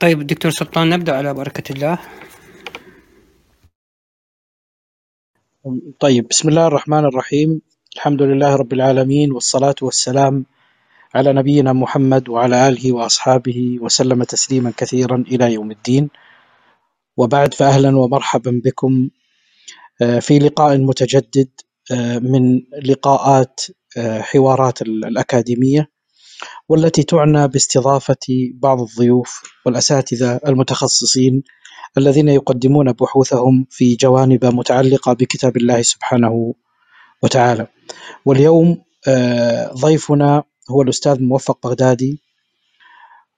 طيب دكتور سلطان نبدأ على بركة الله. طيب بسم الله الرحمن الرحيم. الحمد لله رب العالمين والصلاة والسلام على نبينا محمد وعلى آله وأصحابه وسلم تسليما كثيرا إلى يوم الدين. وبعد فأهلا ومرحبا بكم. آه، في لقاء متجدد آه، من لقاءات آه، حوارات الأكاديمية. والتي تعنى باستضافة بعض الضيوف والأساتذة المتخصصين الذين يقدمون بحوثهم في جوانب متعلقة بكتاب الله سبحانه وتعالى. واليوم آه، ضيفنا هو الأستاذ موفق بغدادي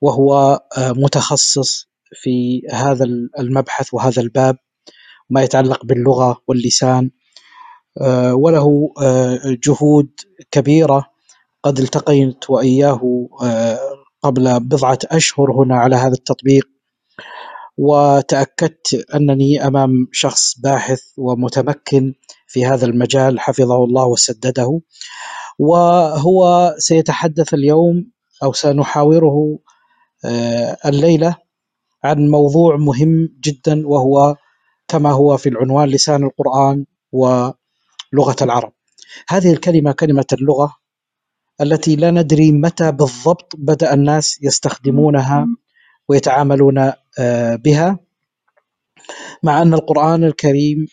وهو آه، متخصص في هذا المبحث وهذا الباب ما يتعلق باللغة واللسان. آه، وله جهود كبيرة قد التقيت وإياه قبل بضعة أشهر هنا على هذا التطبيق وتأكدت أنني أمام شخص باحث ومتمكن في هذا المجال حفظه الله وسدده وهو سيتحدث اليوم أو سنحاوره آه، الليلة عن موضوع مهم جدا وهو كما هو في العنوان لسان القرآن ولغة العرب. هذه الكلمة كلمة اللغة التي لا ندري متى بالضبط بدأ الناس يستخدمونها ويتعاملون آه، بها مع أن القرآن الكريم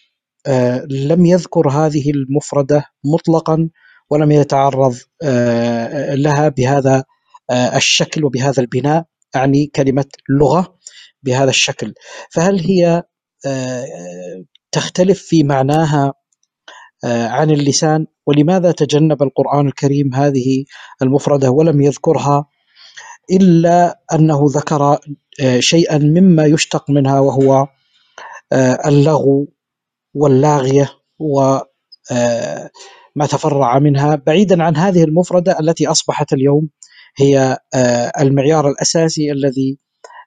آه، لم يذكر هذه المفردة مطلقا ولم يتعرض آه، لها بهذا الشكل وبهذا البناء أعني كلمة لغة بهذا الشكل. فهل هي تختلف في معناها عن اللسان ولماذا تجنب القرآن الكريم هذه المفردة ولم يذكرها إلا أنه ذكر آه، شيئا مما يشتق منها وهو آه، اللغو واللاغية وما آه، تفرع منها. بعيدا عن هذه المفردة التي أصبحت اليوم هي المعيار الأساسي الذي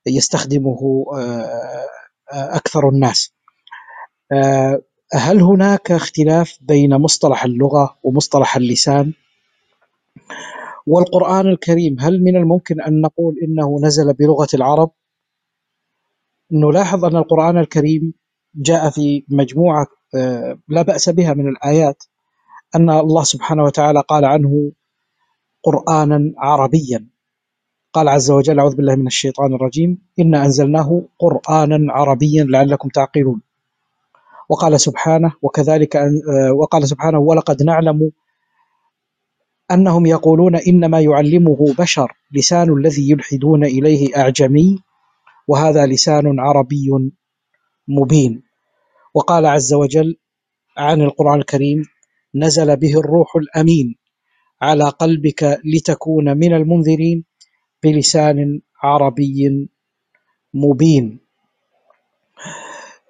يستخدمه أكثر الناس. هل هناك اختلاف بين مصطلح اللغة ومصطلح اللسان؟ والقرآن الكريم هل من الممكن أن نقول إنه نزل بلغة العرب؟ نلاحظ أن القرآن الكريم جاء في مجموعة آه، لا بأس بها من الآيات أن الله سبحانه وتعالى قال عنه قرآنا عربيا. قال عز وجل أعوذ بالله من الشيطان الرجيم إنا أنزلناه قرآنا عربيا لعلكم تعقلون. وقال سبحانه وكذلك آه، وقال سبحانه ولقد نعلم أنهم يقولون إنما يعلمه بشر لسان الذي يلحدون إليه أعجمي وهذا لسان عربي مبين. وقال عز وجل عن القرآن الكريم نزل به الروح الأمين على قلبك لتكون من المنذرين بلسان عربي مبين.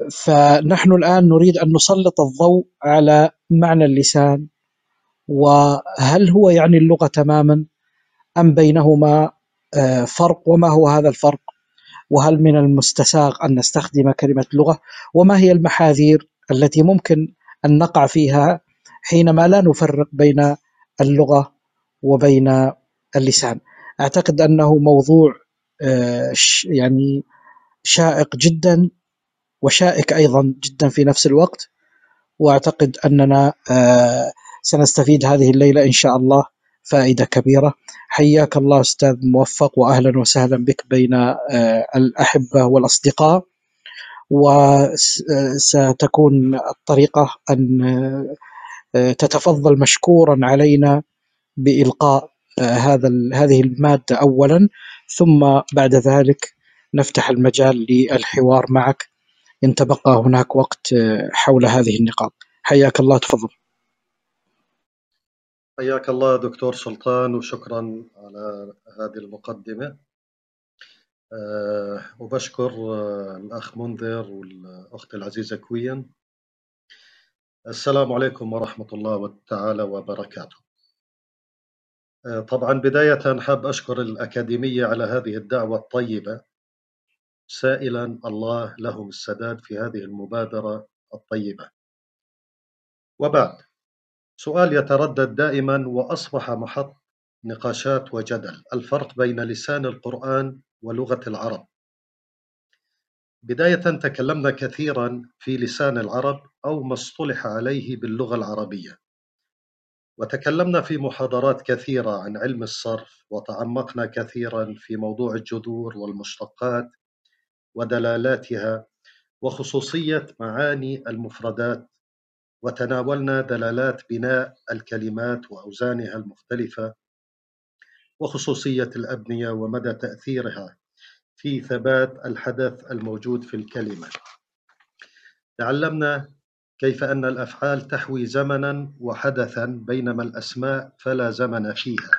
فنحن الآن نريد أن نسلط الضوء على معنى اللسان وهل هو يعني اللغة تماما أم بينهما آه، فرق وما هو هذا الفرق؟ وهل من المستساغ أن نستخدم كلمة لغة؟ وما هي المحاذير التي ممكن أن نقع فيها حينما لا نفرق بين اللغة وبين اللسان؟ أعتقد أنه موضوع آه، يعني شائق جدا. وشائك أيضا جدا في نفس الوقت. وأعتقد أننا آه، سنستفيد هذه الليلة إن شاء الله فائدة كبيرة. حياك الله أستاذ موفق وأهلا وسهلا بك بين آه، الأحبة والأصدقاء. وستكون الطريقة أن آه، تتفضل مشكورا علينا بإلقاء آه، هذا هذه المادة أولا. ثم بعد ذلك نفتح المجال للحوار معك. إن تبقى هناك وقت حول هذه النقاط. حياك الله تفضل. حياك الله دكتور سلطان وشكرا على هذه المقدمة. أه وبشكر آه، الأخ منذر والأخت العزيزة كوين السلام عليكم ورحمة الله تعالى وبركاته. أه طبعا بداية حاب أشكر الأكاديمية على هذه الدعوة الطيبة. سائلا الله لهم السداد في هذه المبادرة الطيبة. وبعد سؤال يتردد دائما وأصبح محط نقاشات وجدل الفرق بين لسان القرآن ولغة العرب؟ بداية تكلمنا كثيرا في لسان العرب أو ما اصطلح عليه باللغة العربية. وتكلمنا في محاضرات كثيرة عن علم الصرف وتعمقنا كثيرا في موضوع الجذور والمشتقات ودلالاتها وخصوصية معاني المفردات وتناولنا دلالات بناء الكلمات وأوزانها المختلفة وخصوصية الأبنية ومدى تأثيرها في ثبات الحدث الموجود في الكلمة. تعلمنا كيف أن الأفعال تحوي زمنا وحدثا بينما الأسماء فلا زمن فيها.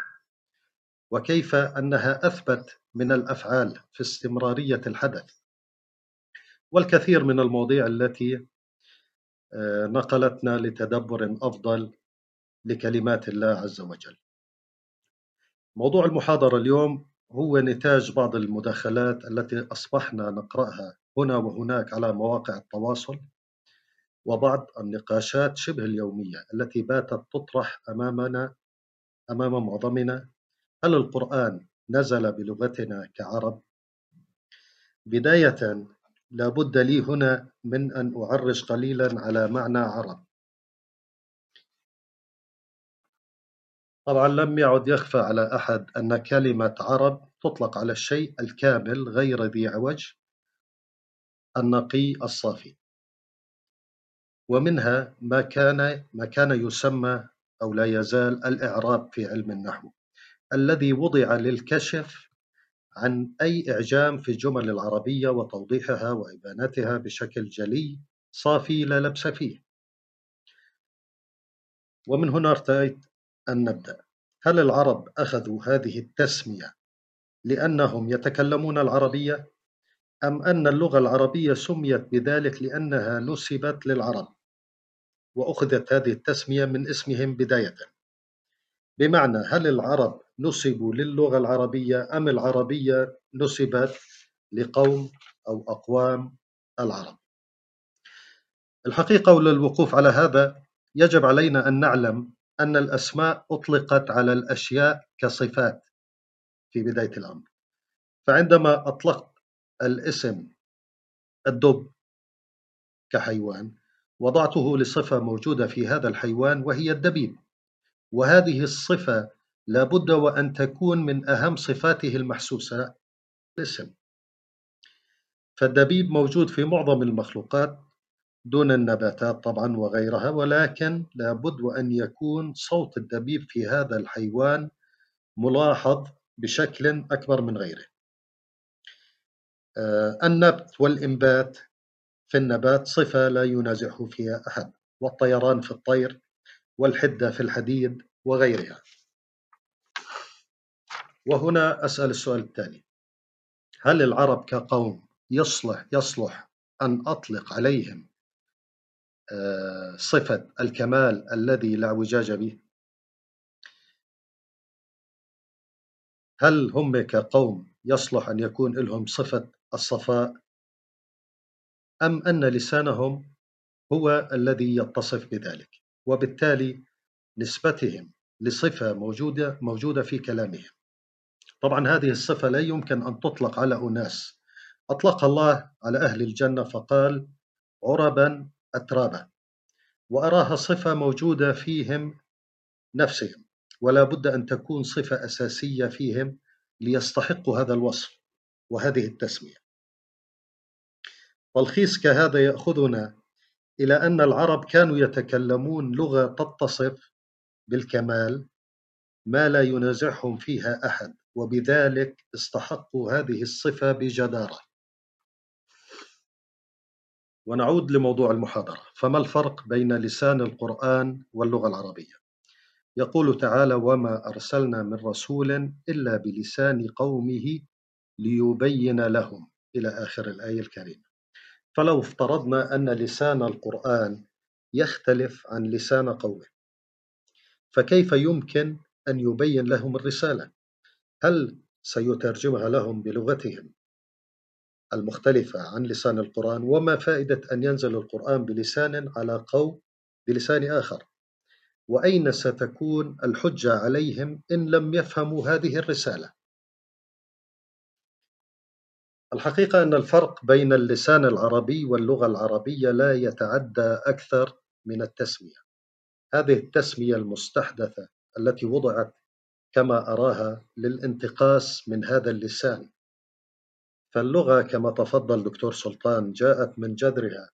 وكيف أنها أثبت من الأفعال في استمرارية الحدث. والكثير من المواضيع التي آه، نقلتنا لتدبر أفضل لكلمات الله عز وجل. موضوع المحاضرة اليوم هو نتاج بعض المداخلات التي أصبحنا نقرأها هنا وهناك على مواقع التواصل وبعض النقاشات شبه اليومية التي باتت تطرح أمامنا أمام معظمنا هل القرآن نزل بلغتنا كعرب؟ بداية لابد لي هنا من أن أعرج قليلا على معنى عرب. طبعا لم يعد يخفى على أحد أن كلمة عرب تطلق على الشيء الكامل غير ذي عوج النقي الصافي. ومنها ما كان ما كان يسمى أو لا يزال الإعراب في علم النحو الذي وضع للكشف عن أي إعجام في الجمل العربية وتوضيحها وإبانتها بشكل جلي صافي لا لبس فيه. ومن هنا ارتأيت أن نبدأ. هل العرب أخذوا هذه التسمية لأنهم يتكلمون العربية؟ أم أن اللغة العربية سميت بذلك لأنها نسبت للعرب؟ وأخذت هذه التسمية من اسمهم بداية. بمعنى هل العرب نسبوا للغة العربية أم العربية نسبت لقوم أو أقوام العرب. الحقيقة وللوقوف على هذا يجب علينا أن نعلم أن الأسماء أطلقت على الأشياء كصفات في بداية الأمر. فعندما أطلقت الاسم الدب كحيوان وضعته لصفة موجودة في هذا الحيوان وهي الدبيب وهذه الصفة لابد وأن تكون من أهم صفاته المحسوسة الاسم فالدبيب موجود في معظم المخلوقات دون النباتات طبعا وغيرها ولكن لابد وأن يكون صوت الدبيب في هذا الحيوان ملاحظ بشكل أكبر من غيره. آه، النبت والإنبات في النبات صفة لا ينازعه فيها أحد والطيران في الطير والحدة في الحديد وغيرها. وهنا أسأل السؤال التالي هل العرب كقوم يصلح يصلح أن أطلق عليهم آه، صفة الكمال الذي لا اعوجاج به؟ هل هم كقوم يصلح أن يكون لهم صفة الصفاء؟ أم أن لسانهم هو الذي يتصف بذلك وبالتالي نسبتهم لصفة موجودة موجودة في كلامهم؟ طبعا هذه الصفة لا يمكن أن تطلق على أناس. أطلق الله على أهل الجنة فقال عربا أترابا وأراها صفة موجودة فيهم نفسهم ولا بد أن تكون صفة أساسية فيهم ليستحقوا هذا الوصف وهذه التسمية. تلخيص كهذا يأخذنا إلى أن العرب كانوا يتكلمون لغة تتصف بالكمال ما لا ينازعهم فيها أحد. وبذلك استحقوا هذه الصفة بجدارة. ونعود لموضوع المحاضرة. فما الفرق بين لسان القرآن واللغة العربية؟ يقول تعالى وما أرسلنا من رسول إلا بلسان قومه ليبين لهم. إلى آخر الآية الكريمة. فلو افترضنا أن لسان القرآن يختلف عن لسان قومه فكيف يمكن أن يبين لهم الرسالة؟ هل سيترجمها لهم بلغتهم المختلفة عن لسان القرآن؟ وما فائدة أن ينزل القرآن بلسان على قوم بلسان آخر؟ وأين ستكون الحجة عليهم إن لم يفهموا هذه الرسالة؟ الحقيقة أن الفرق بين اللسان العربي واللغة العربية لا يتعدى أكثر من التسمية. هذه التسمية المستحدثة التي وضعت كما أراها للانتقاص من هذا اللسان. فاللغة كما تفضل دكتور سلطان جاءت من جذرها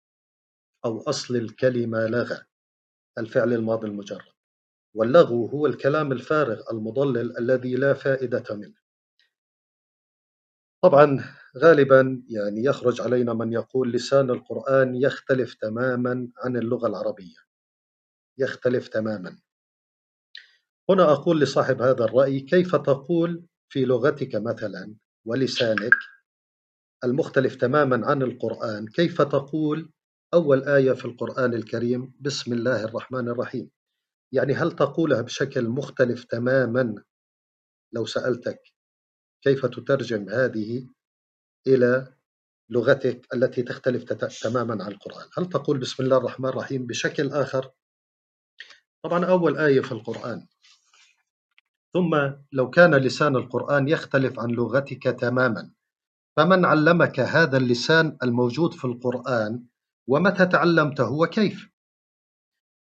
أو أصل الكلمة لغة الفعل الماضي المجرد. واللغو هو الكلام الفارغ المضلل الذي لا فائدة منه. طبعا غالبا يعني يخرج علينا من يقول لسان القرآن يختلف تماما عن اللغة العربية. يختلف تماما. هنا أقول لصاحب هذا الرأي كيف تقول في لغتك مثلا ولسانك المختلف تماما عن القرآن كيف تقول أول آية في القرآن الكريم؟ بسم الله الرحمن الرحيم. يعني هل تقولها بشكل مختلف تماما؟ لو سألتك كيف تترجم هذه إلى لغتك التي تختلف تماما عن القرآن؟ هل تقول بسم الله الرحمن الرحيم بشكل آخر؟ طبعا أول آية في القرآن ثم لو كان لسان القرآن يختلف عن لغتك تماما فمن علمك هذا اللسان الموجود في القرآن ومتى تعلمته وكيف؟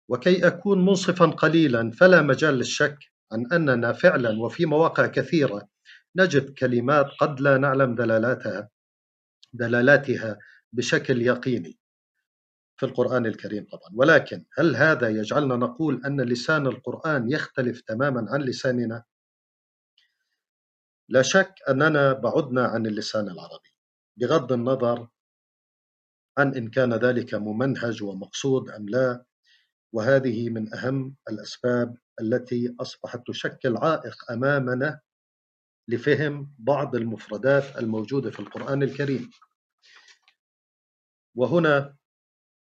وكي أكون منصفا قليلا فلا مجال للشك عن أننا فعلا وفي مواقع كثيرة نجد كلمات قد لا نعلم دلالاتها دلالاتها بشكل يقيني. في القرآن الكريم طبعا ولكن هل هذا يجعلنا نقول أن لسان القرآن يختلف تماما عن لساننا؟ لا شك أننا بعدنا عن اللسان العربي بغض النظر عن إن كان ذلك ممنهج ومقصود أم لا وهذه من أهم الأسباب التي أصبحت تشكل عائق أمامنا لفهم بعض المفردات الموجودة في القرآن الكريم وهنا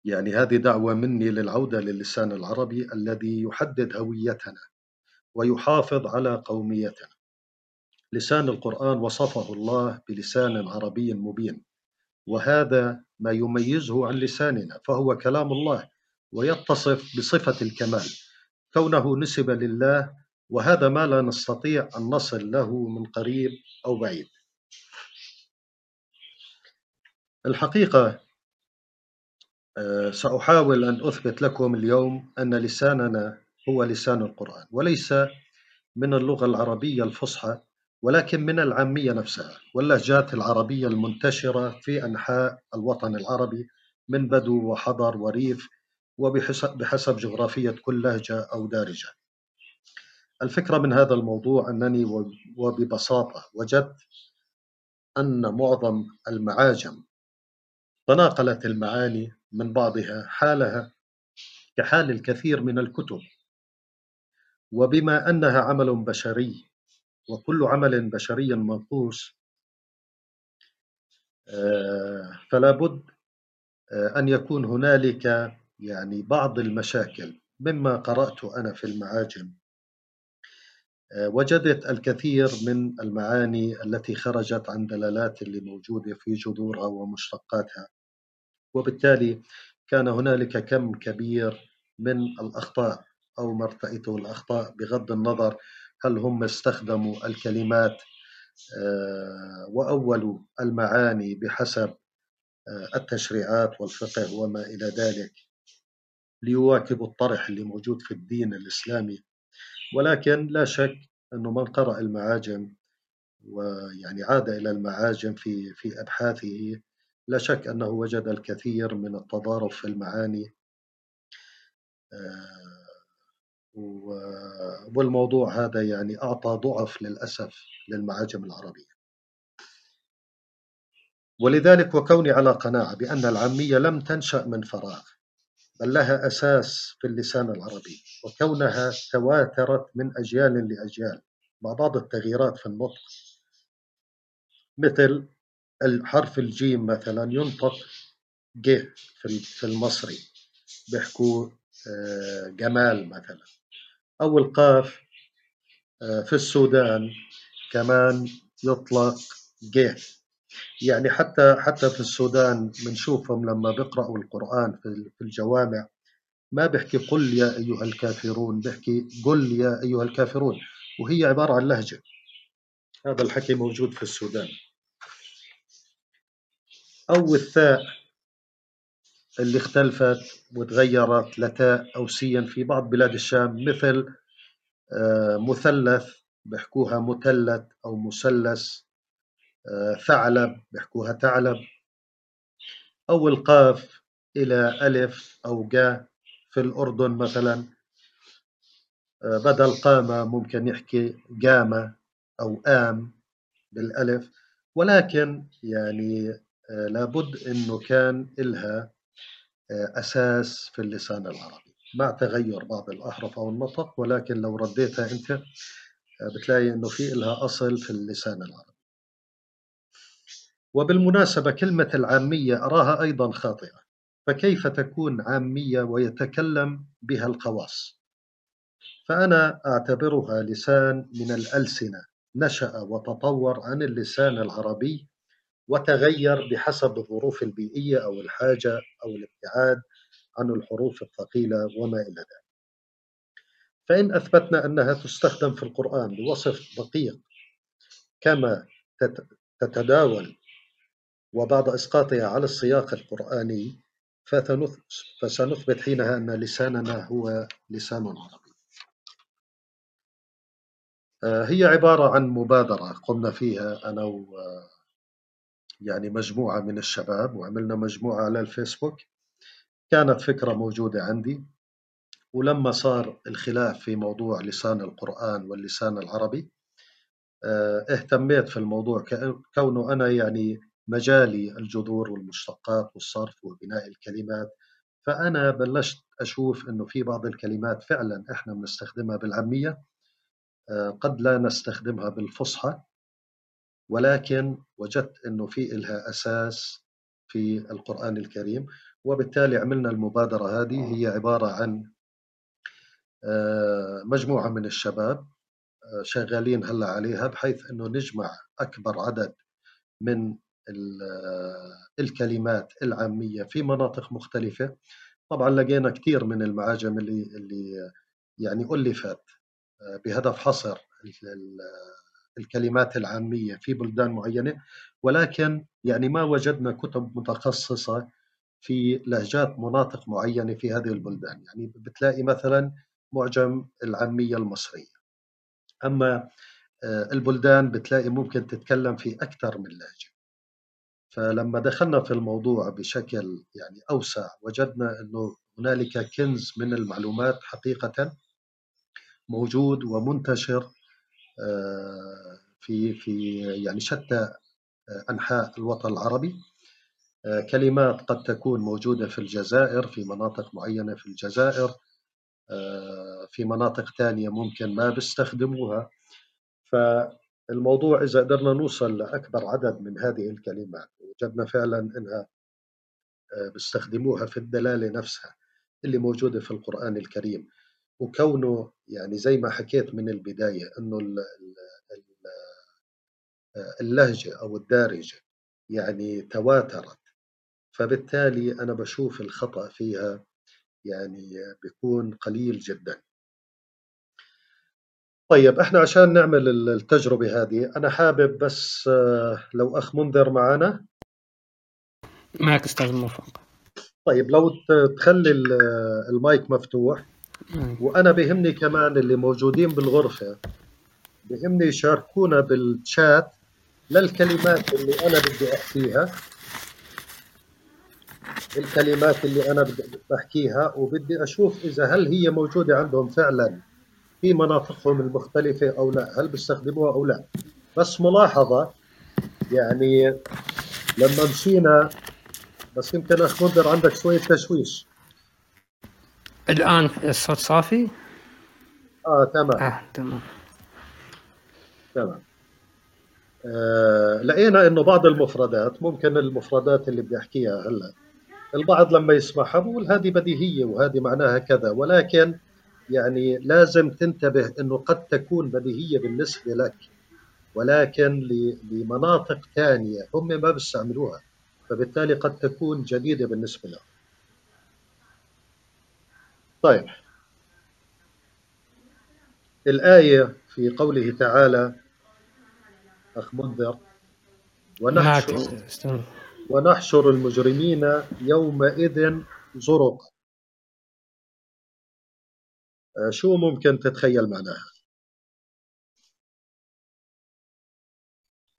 يعني هذه دعوة مني للعودة للسان العربي الذي يحدد هويتنا ويحافظ على قوميتنا. لسان القرآن وصفه الله بلسان عربي مبين وهذا ما يميزه عن لساننا فهو كلام الله ويتصف بصفة الكمال. كونه نسب لله وهذا ما لا نستطيع أن نصل له من قريب أو بعيد. الحقيقة سأحاول أن أثبت لكم اليوم أن لساننا هو لسان القرآن وليس من اللغة العربية الفصحى ولكن من العامية نفسها واللهجات العربية المنتشرة في أنحاء الوطن العربي من بدو وحضر وريف وبحسب جغرافية كل لهجة أو دارجة. الفكرة من هذا الموضوع أنني وببساطة وجدت أن معظم المعاجم تناقلت المعاني من بعضها حالها كحال الكثير من الكتب. وبما أنها عمل بشري وكل عمل بشري منقوص آه، فلا بد آه، أن يكون هنالك يعني بعض المشاكل مما قرأت أنا في المعاجم. آه، وجدت الكثير من المعاني التي خرجت عن دلالات اللي موجودة في جذورها ومشتقاتها. وبالتالي كان هنالك كم كبير من الأخطاء أو ما ارتأيته الأخطاء بغض النظر هل هم استخدموا الكلمات آه، وأولوا المعاني بحسب آه، التشريعات والفقه وما إلى ذلك. ليواكبوا الطرح اللي موجود في الدين الإسلامي. ولكن لا شك أنه من قرأ المعاجم ويعني عاد إلى المعاجم في في أبحاثه لا شك أنه وجد الكثير من التضارب في المعاني آه، والموضوع هذا يعني أعطى ضعف للأسف للمعاجم العربية. ولذلك وكوني على قناعة بأن العامية لم تنشأ من فراغ بل لها أساس في اللسان العربي وكونها تواترت من أجيال لأجيال مع بعض التغييرات في النطق مثل الحرف الجيم مثلا ينطق ج في المصري. بيحكوا آه، جمال مثلا. أو القاف آه، في السودان كمان يطلق ج. يعني حتى حتى في السودان بنشوفهم لما بيقرأوا القرآن في الجوامع ما بيحكي قل يا أيها الكافرون بيحكي قل يا أيها الكافرون وهي عبارة عن لهجة. هذا الحكي موجود في السودان. أو الثاء اللي اختلفت وتغيرت لتاء أو سين في بعض بلاد الشام مثل آه، مثلث بيحكوها مثلث أو مثلث آه، ثعلب بيحكوها ثعلب أو القاف إلى ألف أو جا في الأردن مثلا آه، بدل قامة ممكن يحكي قامة أو آم بالألف ولكن يعني لابد أنه كان إلها آه، أساس في اللسان العربي. مع تغير بعض الأحرف أو النطق ولكن لو رديتها أنت بتلاقي أنه في إلها أصل في اللسان العربي. وبالمناسبة كلمة العامية أراها أيضا خاطئة. فكيف تكون عامية ويتكلم بها الخواص فأنا أعتبرها لسان من الألسنة. نشأ وتطور عن اللسان العربي وتغير بحسب الظروف البيئية أو الحاجة أو الابتعاد عن الحروف الثقيلة وما إلى ذلك. فإن أثبتنا أنها تستخدم في القرآن بوصف دقيق كما تتداول وبعد إسقاطها على السياق القرآني فسنثبت حينها أن لساننا هو لسان عربي. آه، هي عبارة عن مبادرة قمنا فيها أنا و يعني مجموعة من الشباب وعملنا مجموعة على الفيسبوك. كانت فكرة موجودة عندي. ولما صار الخلاف في موضوع لسان القرآن واللسان العربي آه، اهتميت في الموضوع كونه أنا يعني مجالي الجذور والمشتقات والصرف وبناء الكلمات. فأنا بلشت أشوف أنه في بعض الكلمات فعلا إحنا بنستخدمها بالعامية آه، قد لا نستخدمها بالفصحى. ولكن وجدت أنه في إلها أساس في القرآن الكريم وبالتالي عملنا المبادرة هذه هي عبارة عن آه، مجموعة من الشباب آه، شغالين هلأ عليها بحيث إنه نجمع أكبر عدد من الكلمات العامية في مناطق مختلفة. طبعا لقينا كثير من المعاجم اللي اللي يعني ألفت آه، بهدف حصر الكلمات العامية في بلدان معينة ولكن يعني ما وجدنا كتب متخصصة في لهجات مناطق معينة في هذه البلدان. يعني بتلاقي مثلا معجم العامية المصرية. أما آه، البلدان بتلاقي ممكن تتكلم في أكثر من لهجة. فلما دخلنا في الموضوع بشكل يعني أوسع وجدنا أنه هنالك كنز من المعلومات حقيقة موجود ومنتشر في في يعني شتى آه، أنحاء الوطن العربي. آه، كلمات قد تكون موجودة في الجزائر في مناطق معينة في الجزائر. في مناطق ثانية ممكن ما بيستخدموها. فالموضوع إذا قدرنا نوصل لأكبر عدد من هذه الكلمات وجدنا فعلا أنها بيستخدموها في الدلالة نفسها اللي موجودة في القرآن الكريم. وكونه يعني زي ما حكيت من البداية أنه اللهجة أو الدارجة يعني تواترت فبالتالي أنا بشوف الخطأ فيها يعني بيكون قليل جدا. طيب إحنا عشان نعمل التجربة هذه أنا حابب بس لو أخ منذر معنا معك أستاذ موفق طيب لو تخلي المايك مفتوح. وأنا بهمني كمان اللي موجودين بالغرفة بهمني يشاركونا بالشات للكلمات اللي أنا بدي أحكيها. الكلمات اللي أنا بدي بحكيها وبدي أشوف إذا هل هي موجودة عندهم فعلا في مناطقهم المختلفة أو لا هل بيستخدموها أو لا. بس ملاحظة يعني لما مشينا بس يمكن أخ منذر عندك شوية تشويش. الآن الصوت صافي؟ آه تمام آه تمام تمام آه لقينا إنه بعض المفردات ممكن المفردات اللي بدي أحكيها هلا البعض لما يسمعها بقول هذه بديهية وهذه معناها كذا ولكن يعني لازم تنتبه إنه قد تكون بديهية بالنسبة لك ولكن لمناطق ثانية هم ما بيستعملوها فبالتالي قد تكون جديدة بالنسبة لهم. طيب. الآية في قوله تعالى أخ منذر ونحشر ونحشر المجرمين يومئذ زرقا آه، شو ممكن تتخيل معناها؟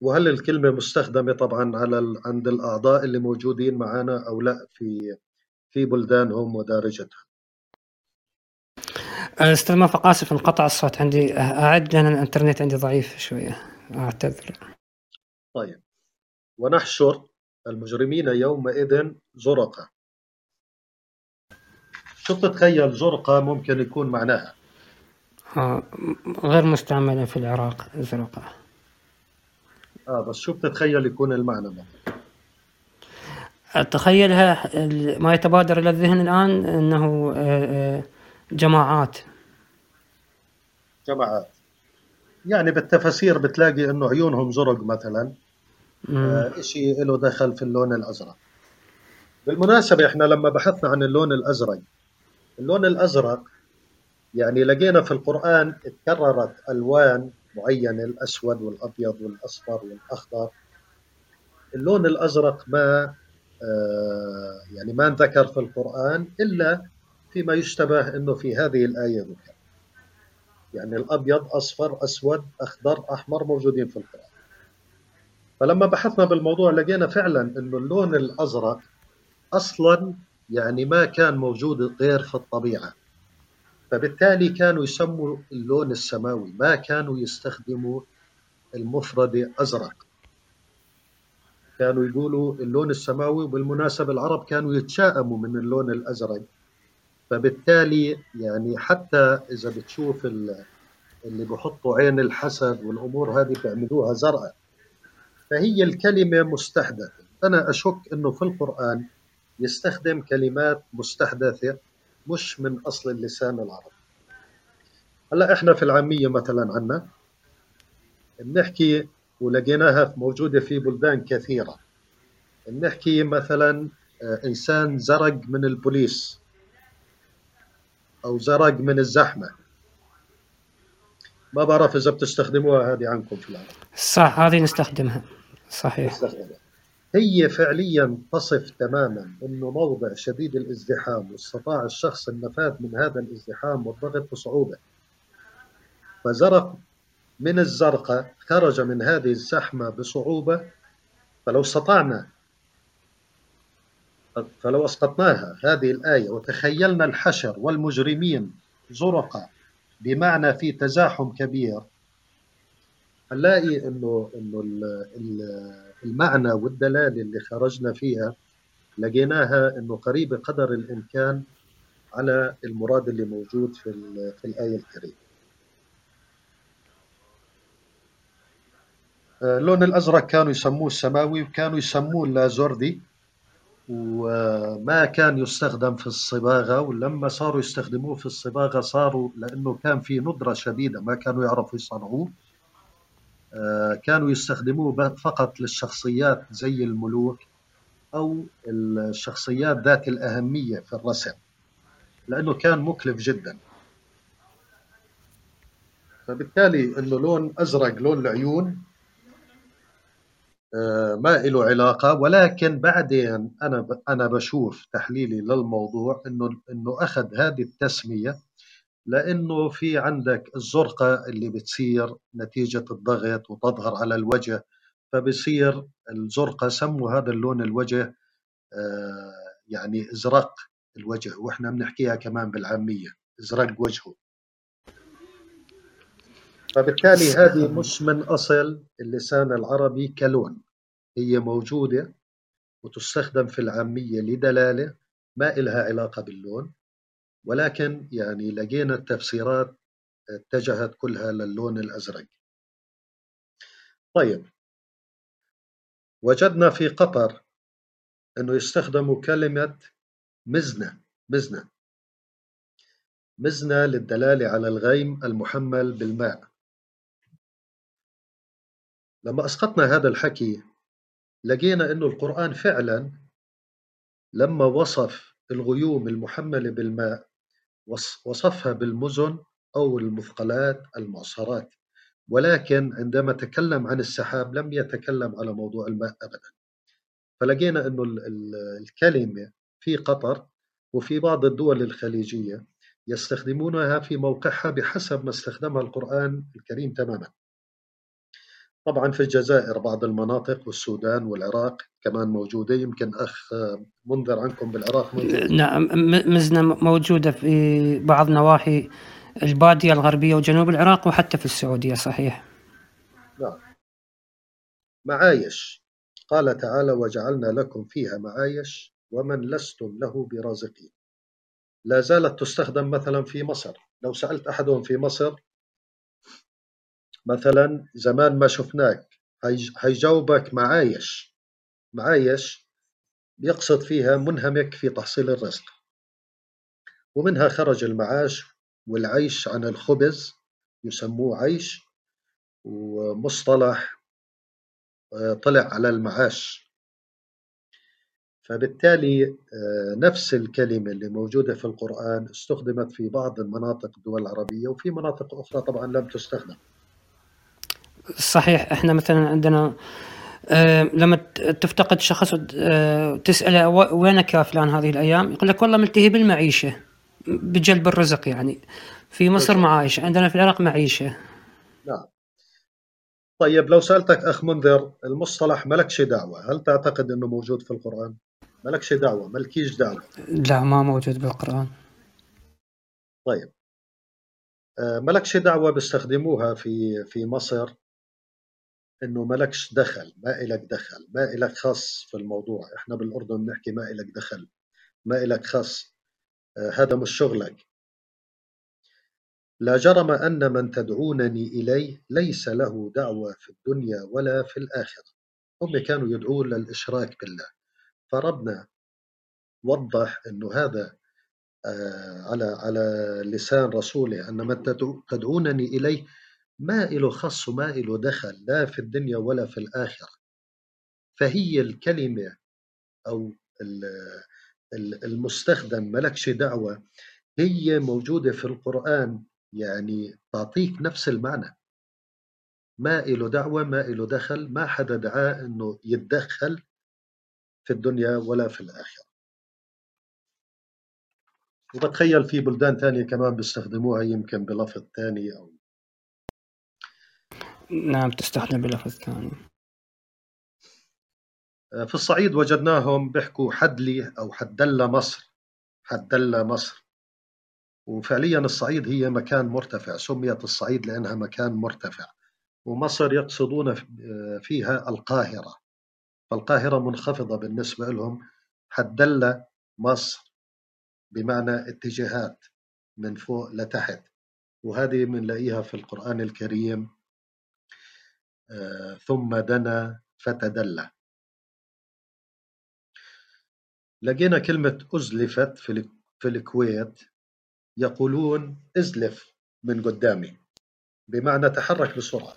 وهل الكلمة مستخدمة طبعا على عند الأعضاء اللي موجودين معنا أو لا في في بلدانهم ودارجتها أستاذ موفق اسف انقطع الصوت عندي أعد لأن الإنترنت عندي ضعيف شوية. أعتذر. طيب. ونحشر المجرمين يومئذ زرقا شو تتخيل زرقا ممكن يكون معناها؟ آه غير مستعملة في العراق زرقاء. آه بس شو بتتخيل يكون المعنى مثلا؟ أتخيلها ما يتبادر إلى الذهن الآن أنه آه، آه، جماعات. جماعات يعني بالتفاسير بتلاقي إنه عيونهم زرق مثلا. آه إشي له دخل في اللون الأزرق. بالمناسبة إحنا لما بحثنا عن اللون الأزرق اللون الأزرق يعني لقينا في القرآن تكررت ألوان معينة الأسود والأبيض والأصفر والأخضر. اللون الأزرق ما آه يعني ما انذكر في القرآن إلا فيما يشتبه إنه في هذه الآية ذكر. يعني الأبيض أصفر أسود أخضر أحمر موجودين في القرآن. فلما بحثنا بالموضوع لقينا فعلا إنه اللون الأزرق أصلا يعني ما كان موجود غير في الطبيعة. فبالتالي كانوا يسموا اللون السماوي ما كانوا يستخدموا المفرد أزرق. كانوا يقولوا اللون السماوي وبالمناسبة العرب كانوا يتشائموا من اللون الأزرق. فبالتالي يعني حتى إذا بتشوف ال- اللي بحطوا عين الحسد والأمور هذه بيعملوها زرقاء فهي الكلمة مستحدثة. أنا أشك إنه في القرآن يستخدم كلمات مستحدثة مش من أصل اللسان العربي. هلأ إحنا في العامية مثلا عنا بنحكي ولقيناها موجودة في بلدان كثيرة. بنحكي مثلا آه، إنسان زرق من البوليس. أو زرق من الزحمة. ما بعرف إذا بتستخدموها هذه عندكم في العرب صح هذه نستخدمها. صحيح. تستخدمها هي فعليا تصف تماما إنه موضع شديد الازدحام واستطاع الشخص النفاذ من هذا الازدحام والضغط بصعوبة. فزرق من الزرقاء خرج من هذه الزحمة بصعوبة. فلو استطعنا فلو أسقطناها هذه الآية وتخيلنا الحشر والمجرمين زرقاء بمعنى في تزاحم كبير هنلاقي إنه إنه ال- ال- المعنى والدلالة اللي خرجنا فيها لقيناها إنه قريبه قدر الإمكان على المراد اللي موجود في في الآية الكريمة. آه، اللون الأزرق كانوا يسموه السماوي وكانوا يسموه اللازوردي وما كان يستخدم في الصباغة ولما صاروا يستخدموه في الصباغة صاروا لأنه كان في ندرة شديدة ما كانوا يعرفوا يصنعوه. آه، كانوا يستخدموه فقط للشخصيات زي الملوك أو الشخصيات ذات الأهمية في الرسم لأنه كان مكلف جدا. فبالتالي أنه لون أزرق لون العيون ما له علاقة ولكن بعدين أنا ب- أنا بشوف تحليلي للموضوع أنه أنه أخذ هذه التسمية لأنه في عندك الزرقة اللي بتصير نتيجة الضغط وتظهر على الوجه فبصير الزرقة سموا هذا اللون الوجه آه، يعني إزرق الوجه وإحنا بنحكيها كمان بالعامية إزرق وجهه. فبالتالي هذه مش من أصل اللسان العربي كلون. هي موجودة وتستخدم في العامية لدلالة ما إلها علاقة باللون ولكن يعني لقينا التفسيرات اتجهت كلها للون الأزرق. طيب وجدنا في قطر أنه يستخدموا كلمة مزنة مزنة. مزنة للدلالة على الغيم المحمل بالماء. لما أسقطنا هذا الحكي لقينا أنه القرآن فعلا لما وصف الغيوم المحملة بالماء وص- وصفها بالمزن أو المثقلات المعصرات ولكن عندما تكلم عن السحاب لم يتكلم على موضوع الماء أبدا فلقينا إنه الكلمة في قطر وفي بعض الدول الخليجية يستخدمونها في موقعها بحسب ما استخدمها القرآن الكريم تماما. طبعا في الجزائر بعض المناطق والسودان والعراق كمان موجودة يمكن أخ منذر عنكم بالعراق موجود. نعم مزنة موجودة في بعض نواحي البادية الغربية وجنوب العراق وحتى في السعودية صحيح. نعم. معايش قال تعالى وجعلنا لكم فيها معايش ومن لستم له برازقين لا زالت تستخدم مثلا في مصر لو سألت أحدهم في مصر مثلا زمان ما شفناك هيجاوبك معايش معايش يقصد فيها منهمك في تحصيل الرزق. ومنها خرج المعاش والعيش عن الخبز يسموه عيش ومصطلح آه، طلع على المعاش. فبالتالي آه، نفس الكلمة اللي موجودة في القرآن استخدمت في بعض المناطق الدول العربية وفي مناطق أخرى طبعا لم تستخدم. صحيح إحنا مثلا عندنا آه لما تفتقد شخص آه تسأله وينك يا فلان هذه الأيام؟ يقول لك والله ملتهي بالمعيشة بجلب الرزق يعني. في مصر معايش عندنا في العراق معيشة. نعم. طيب لو سألتك أخ منذر المصطلح ملكش دعوة هل تعتقد أنه موجود في القرآن؟ ملكش دعوة ملكيش دعوة. لا ما موجود بالقرآن. طيب. آه، ملكش دعوة بيستخدموها في في مصر إنه ملكش دخل ما إلك دخل ما إلك خص في الموضوع. إحنا بالأردن بنحكي ما إلك دخل ما إلك خص آه، هذا مش شغلك. لا جرم أن من تدعونني إليه ليس له دعوة في الدنيا ولا في الآخرة. هم كانوا يدعون للإشراك بالله. فربنا وضح أنه هذا آه، على على لسان رسوله أن من تدعونني إليه ما له خص وما له دخل لا في الدنيا ولا في الآخرة. فهي الكلمة أو المستخدم ملكش دعوة هي موجودة في القرآن يعني تعطيك نفس المعنى. ما إله دعوة ما إله دخل ما حدا دعاه إنه يتدخل في الدنيا ولا في الآخرة. وبتخيل في بلدان تانية كمان بيستخدموها يمكن بلفظ تاني أو نعم تستخدم بلفظ ثاني. في الصعيد وجدناهم بيحكوا حدلي أو حدلة مصر حدلة مصر. وفعليا الصعيد هي مكان مرتفع سميت الصعيد لأنها مكان مرتفع. ومصر يقصدون فيها القاهرة. فالقاهرة منخفضة بالنسبة لهم حدل مصر بمعنى اتجاهات من فوق لتحت. وهذه بنلاقيها في القرآن الكريم. آه، ثم دنا فتدلى. لقينا كلمة أزلفت في الكويت يقولون أزلف من قدامي بمعنى تحرك بسرعة.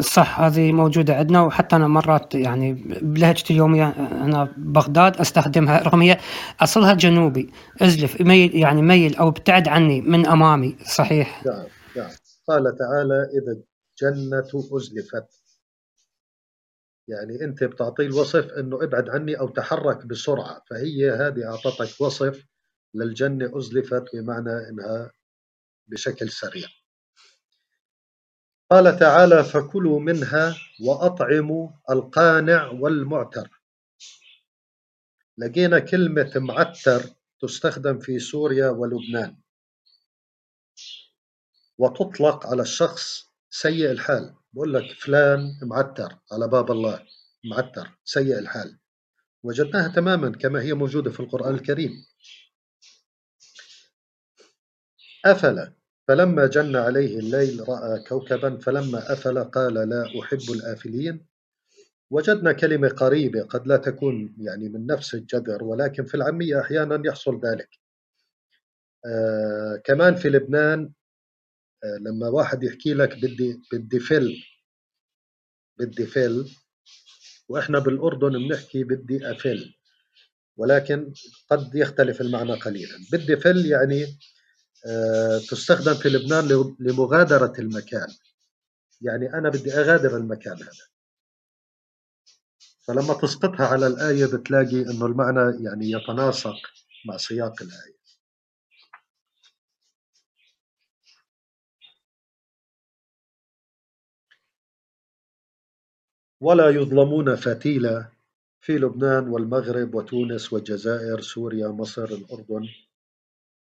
صح هذه موجودة عندنا وحتى أنا مرات يعني بلهجتي اليومية أنا بغداد أستخدمها رغم هي أصلها جنوبي أزلف ميل يعني ميل أو ابتعد عني من أمامي صحيح؟ نعم نعم. قال تعالى إذا الجنة أزلفت. يعني أنت بتعطيه الوصف أنه ابعد عني أو تحرك بسرعة فهي هذه أعطتك وصف للجنة أزلفت بمعنى أنها بشكل سريع. قال تعالى فكلوا منها وأطعموا القانع والمعتر. لقينا كلمة معتر تستخدم في سوريا ولبنان. وتطلق على الشخص سيء الحال. بقول لك فلان معتر على باب الله معتر سيء الحال. وجدناها تماما كما هي موجودة في القرآن الكريم. أفل فلما جن عليه الليل رأى كوكبا فلما أفل قال لا أحب الآفلين. وجدنا كلمة قريبة قد لا تكون يعني من نفس الجذر ولكن في العامية أحيانا يحصل ذلك. آه كمان في لبنان لما واحد يحكي لك بدي بدي فل بدي فل وإحنا بالأردن بنحكي بدي أفل ولكن قد يختلف المعنى قليلا. بدي فل يعني آه، تستخدم في لبنان لمغادرة المكان. يعني أنا بدي أغادر المكان هذا. فلما تسقطها على الآية بتلاقي إنه المعنى يعني يتناسق مع سياق الآية. ولا يظلمون فتيلة في لبنان والمغرب وتونس والجزائر سوريا مصر الأردن.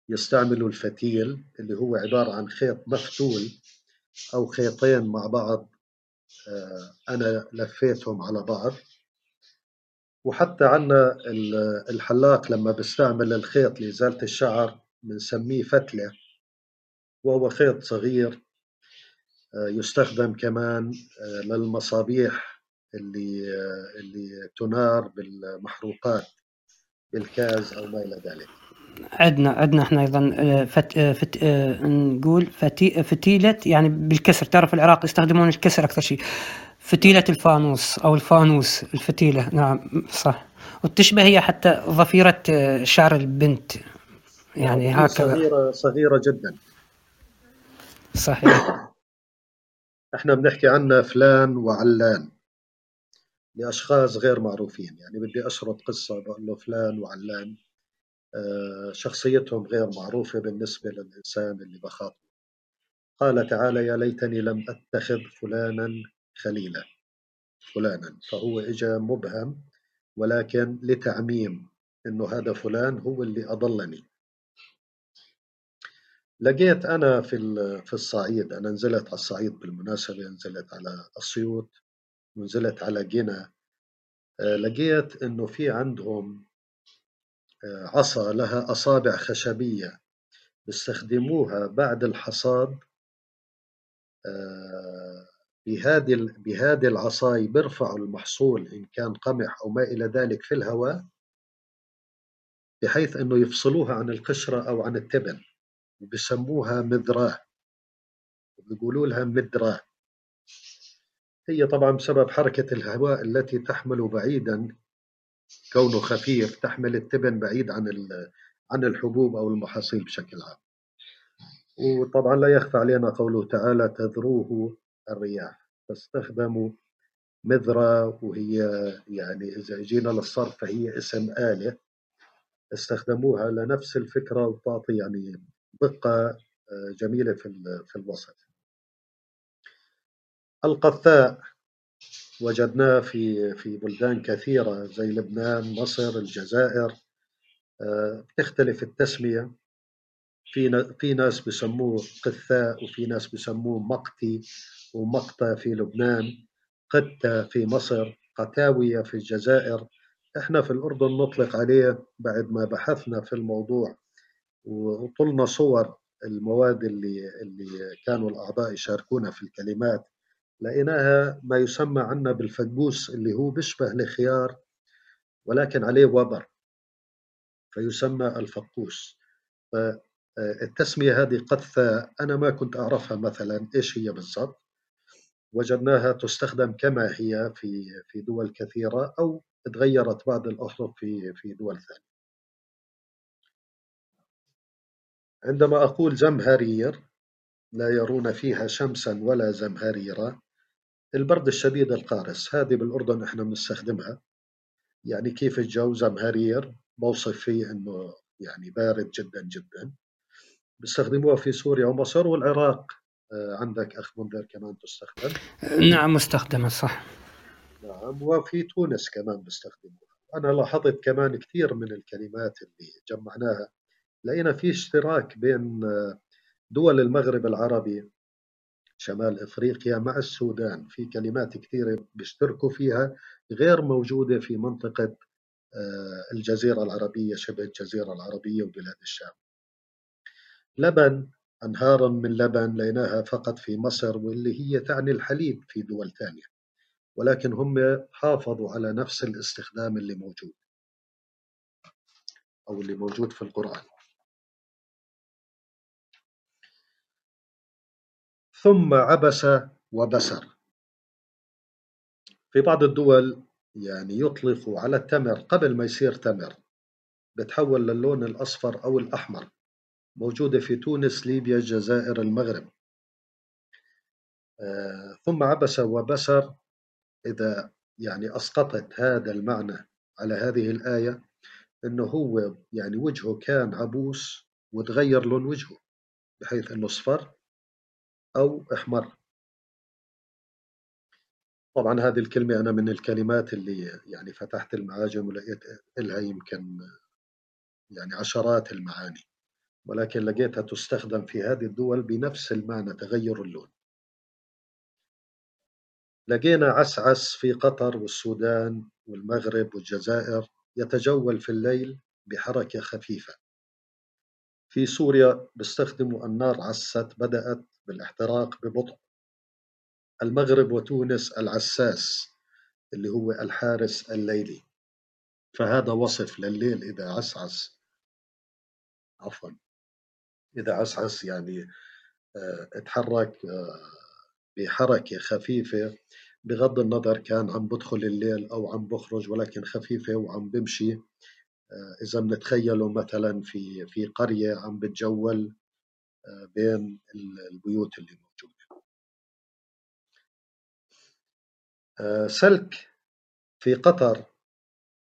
يستعملوا الفتيل اللي هو عبارة عن خيط مفتول أو خيطين مع بعض آه، أنا لفيتهم على بعض. وحتى عنا الحلاق لما بيستعمل الخيط لإزالة الشعر بنسميه فتلة وهو خيط صغير آه، يستخدم كمان آه، للمصابيح اللي اللي تنار بالمحروقات بالكاز أو ما إلى ذلك. عندنا عندنا إحنا أيضا آه، فت آه، فت آه، نقول فتي فتيلة يعني بالكسر. تعرف العراق يستخدمون الكسر أكثر شيء. فتيلة الفانوس أو الفانوس الفتيلة. نعم صح. وتشبه هي حتى ضفيره شعر البنت. يعني هكذا. صغيرة صغيرة جدا. صحيح. إحنا بنحكي عنها فلان وعلان. لأشخاص غير معروفين. يعني بدي أشرط قصة بقول له فلان وعلان آه، شخصيتهم غير معروفة بالنسبة للإنسان اللي بخاطبه. قال تعالى يا ليتني لم أتخذ فلانا خليلا. فلانا. فهو إجا مبهم ولكن لتعميم إنه هذا فلان هو اللي أضلني. لقيت أنا في في الصعيد أنا نزلت على الصعيد بالمناسبة نزلت على أسيوط. ونزلت على جنة آه، لقيت إنه في عندهم عصا لها أصابع خشبية بيستخدموها بعد الحصاد آه، بهذه بهذه العصاي بيرفعوا المحصول إن كان قمح أو ما إلى ذلك في الهواء بحيث أنه يفصلوها عن القشرة أو عن التبن وبسموها مذراه وبيقولوا لها مدراه هي طبعا بسبب حركة الهواء التي تحمل بعيدا كونه خفيف تحمل التبن بعيد عن عن الحبوب أو المحاصيل بشكل عام. وطبعا لا يخفى علينا قوله تعالى تذروه الرياح فاستخدموا مذرة وهي يعني إذا جينا للصرف فهي اسم آلة استخدموها لنفس الفكرة وتعطي يعني دقة آه، جميلة في في الوصف. القثاء وجدناه في في بلدان كثيرة زي لبنان، مصر، الجزائر. آه، تختلف التسمية. في في ناس بسموه قثاء وفي ناس بسموه مقتي ومقتى في لبنان قتة في مصر قتاوية في الجزائر. إحنا في الأردن نطلق عليه بعد ما بحثنا في الموضوع وطلنا صور المواد اللي اللي كانوا الأعضاء يشاركونا في الكلمات. لقيناها ما يسمى عنا بالفقوس اللي هو بيشبه الخيار ولكن عليه وبر فيسمى الفقوس. فالتسمية هذه قثة أنا ما كنت أعرفها مثلا إيش هي بالضبط. وجدناها تستخدم كما هي في في دول كثيرة أو تغيرت بعض الأحرف في في دول ثانية. عندما أقول زمهرير لا يرون فيها شمسا ولا زمهريرا البرد الشديد القارس هذه بالأردن إحنا بنستخدمها. يعني كيف الجو؟ زمهرير بوصف فيه إنه يعني بارد جدا جدا. بيستخدموها في سوريا ومصر والعراق. آه، عندك أخ منذر كمان تستخدم؟ نعم مستخدمة صح. نعم وفي تونس كمان بيستخدموها. أنا لاحظت كمان كثير من الكلمات اللي جمعناها. لقينا في اشتراك بين آه، دول المغرب العربي شمال إفريقيا مع السودان في كلمات كثيرة بيشتركوا فيها غير موجودة في منطقة آه، الجزيرة العربية شبه الجزيرة العربية وبلاد الشام. لبن أنهارا من لبن لقيناها فقط في مصر واللي هي تعني الحليب في دول ثانية. ولكن هم حافظوا على نفس الاستخدام اللي موجود أو اللي موجود في القرآن. ثم عبس وبسر. في بعض الدول يعني يطلقوا على التمر قبل ما يصير تمر بتحول للون الأصفر أو الأحمر موجودة في تونس ليبيا الجزائر المغرب. آه ثم عبس وبسر. إذا يعني أسقطت هذا المعنى على هذه الآية إنه هو يعني وجهه كان عبوس وتغير لون وجهه بحيث إنه أصفر. أو أحمر. طبعا هذه الكلمة أنا من الكلمات اللي يعني فتحت المعاجم ولقيت لها يمكن يعني عشرات المعاني ولكن لقيتها تستخدم في هذه الدول بنفس المعنى تغير اللون. لقينا عسعس في قطر والسودان والمغرب والجزائر يتجول في الليل بحركة خفيفة. في سوريا بيستخدموا النار عست بدأت بالاحتراق ببطء. المغرب وتونس العساس اللي هو الحارس الليلي. فهذا وصف لليل إذا عسعس. عفوا. إذا عسعس يعني آه، اتحرك آه، بحركة خفيفة. بغض النظر كان عم بدخل الليل أو عم بخرج ولكن خفيفة وعم بمشي. آه، إذا بنتخيله مثلا في في قرية عم بتجول بين البيوت اللي موجودة. سلك في قطر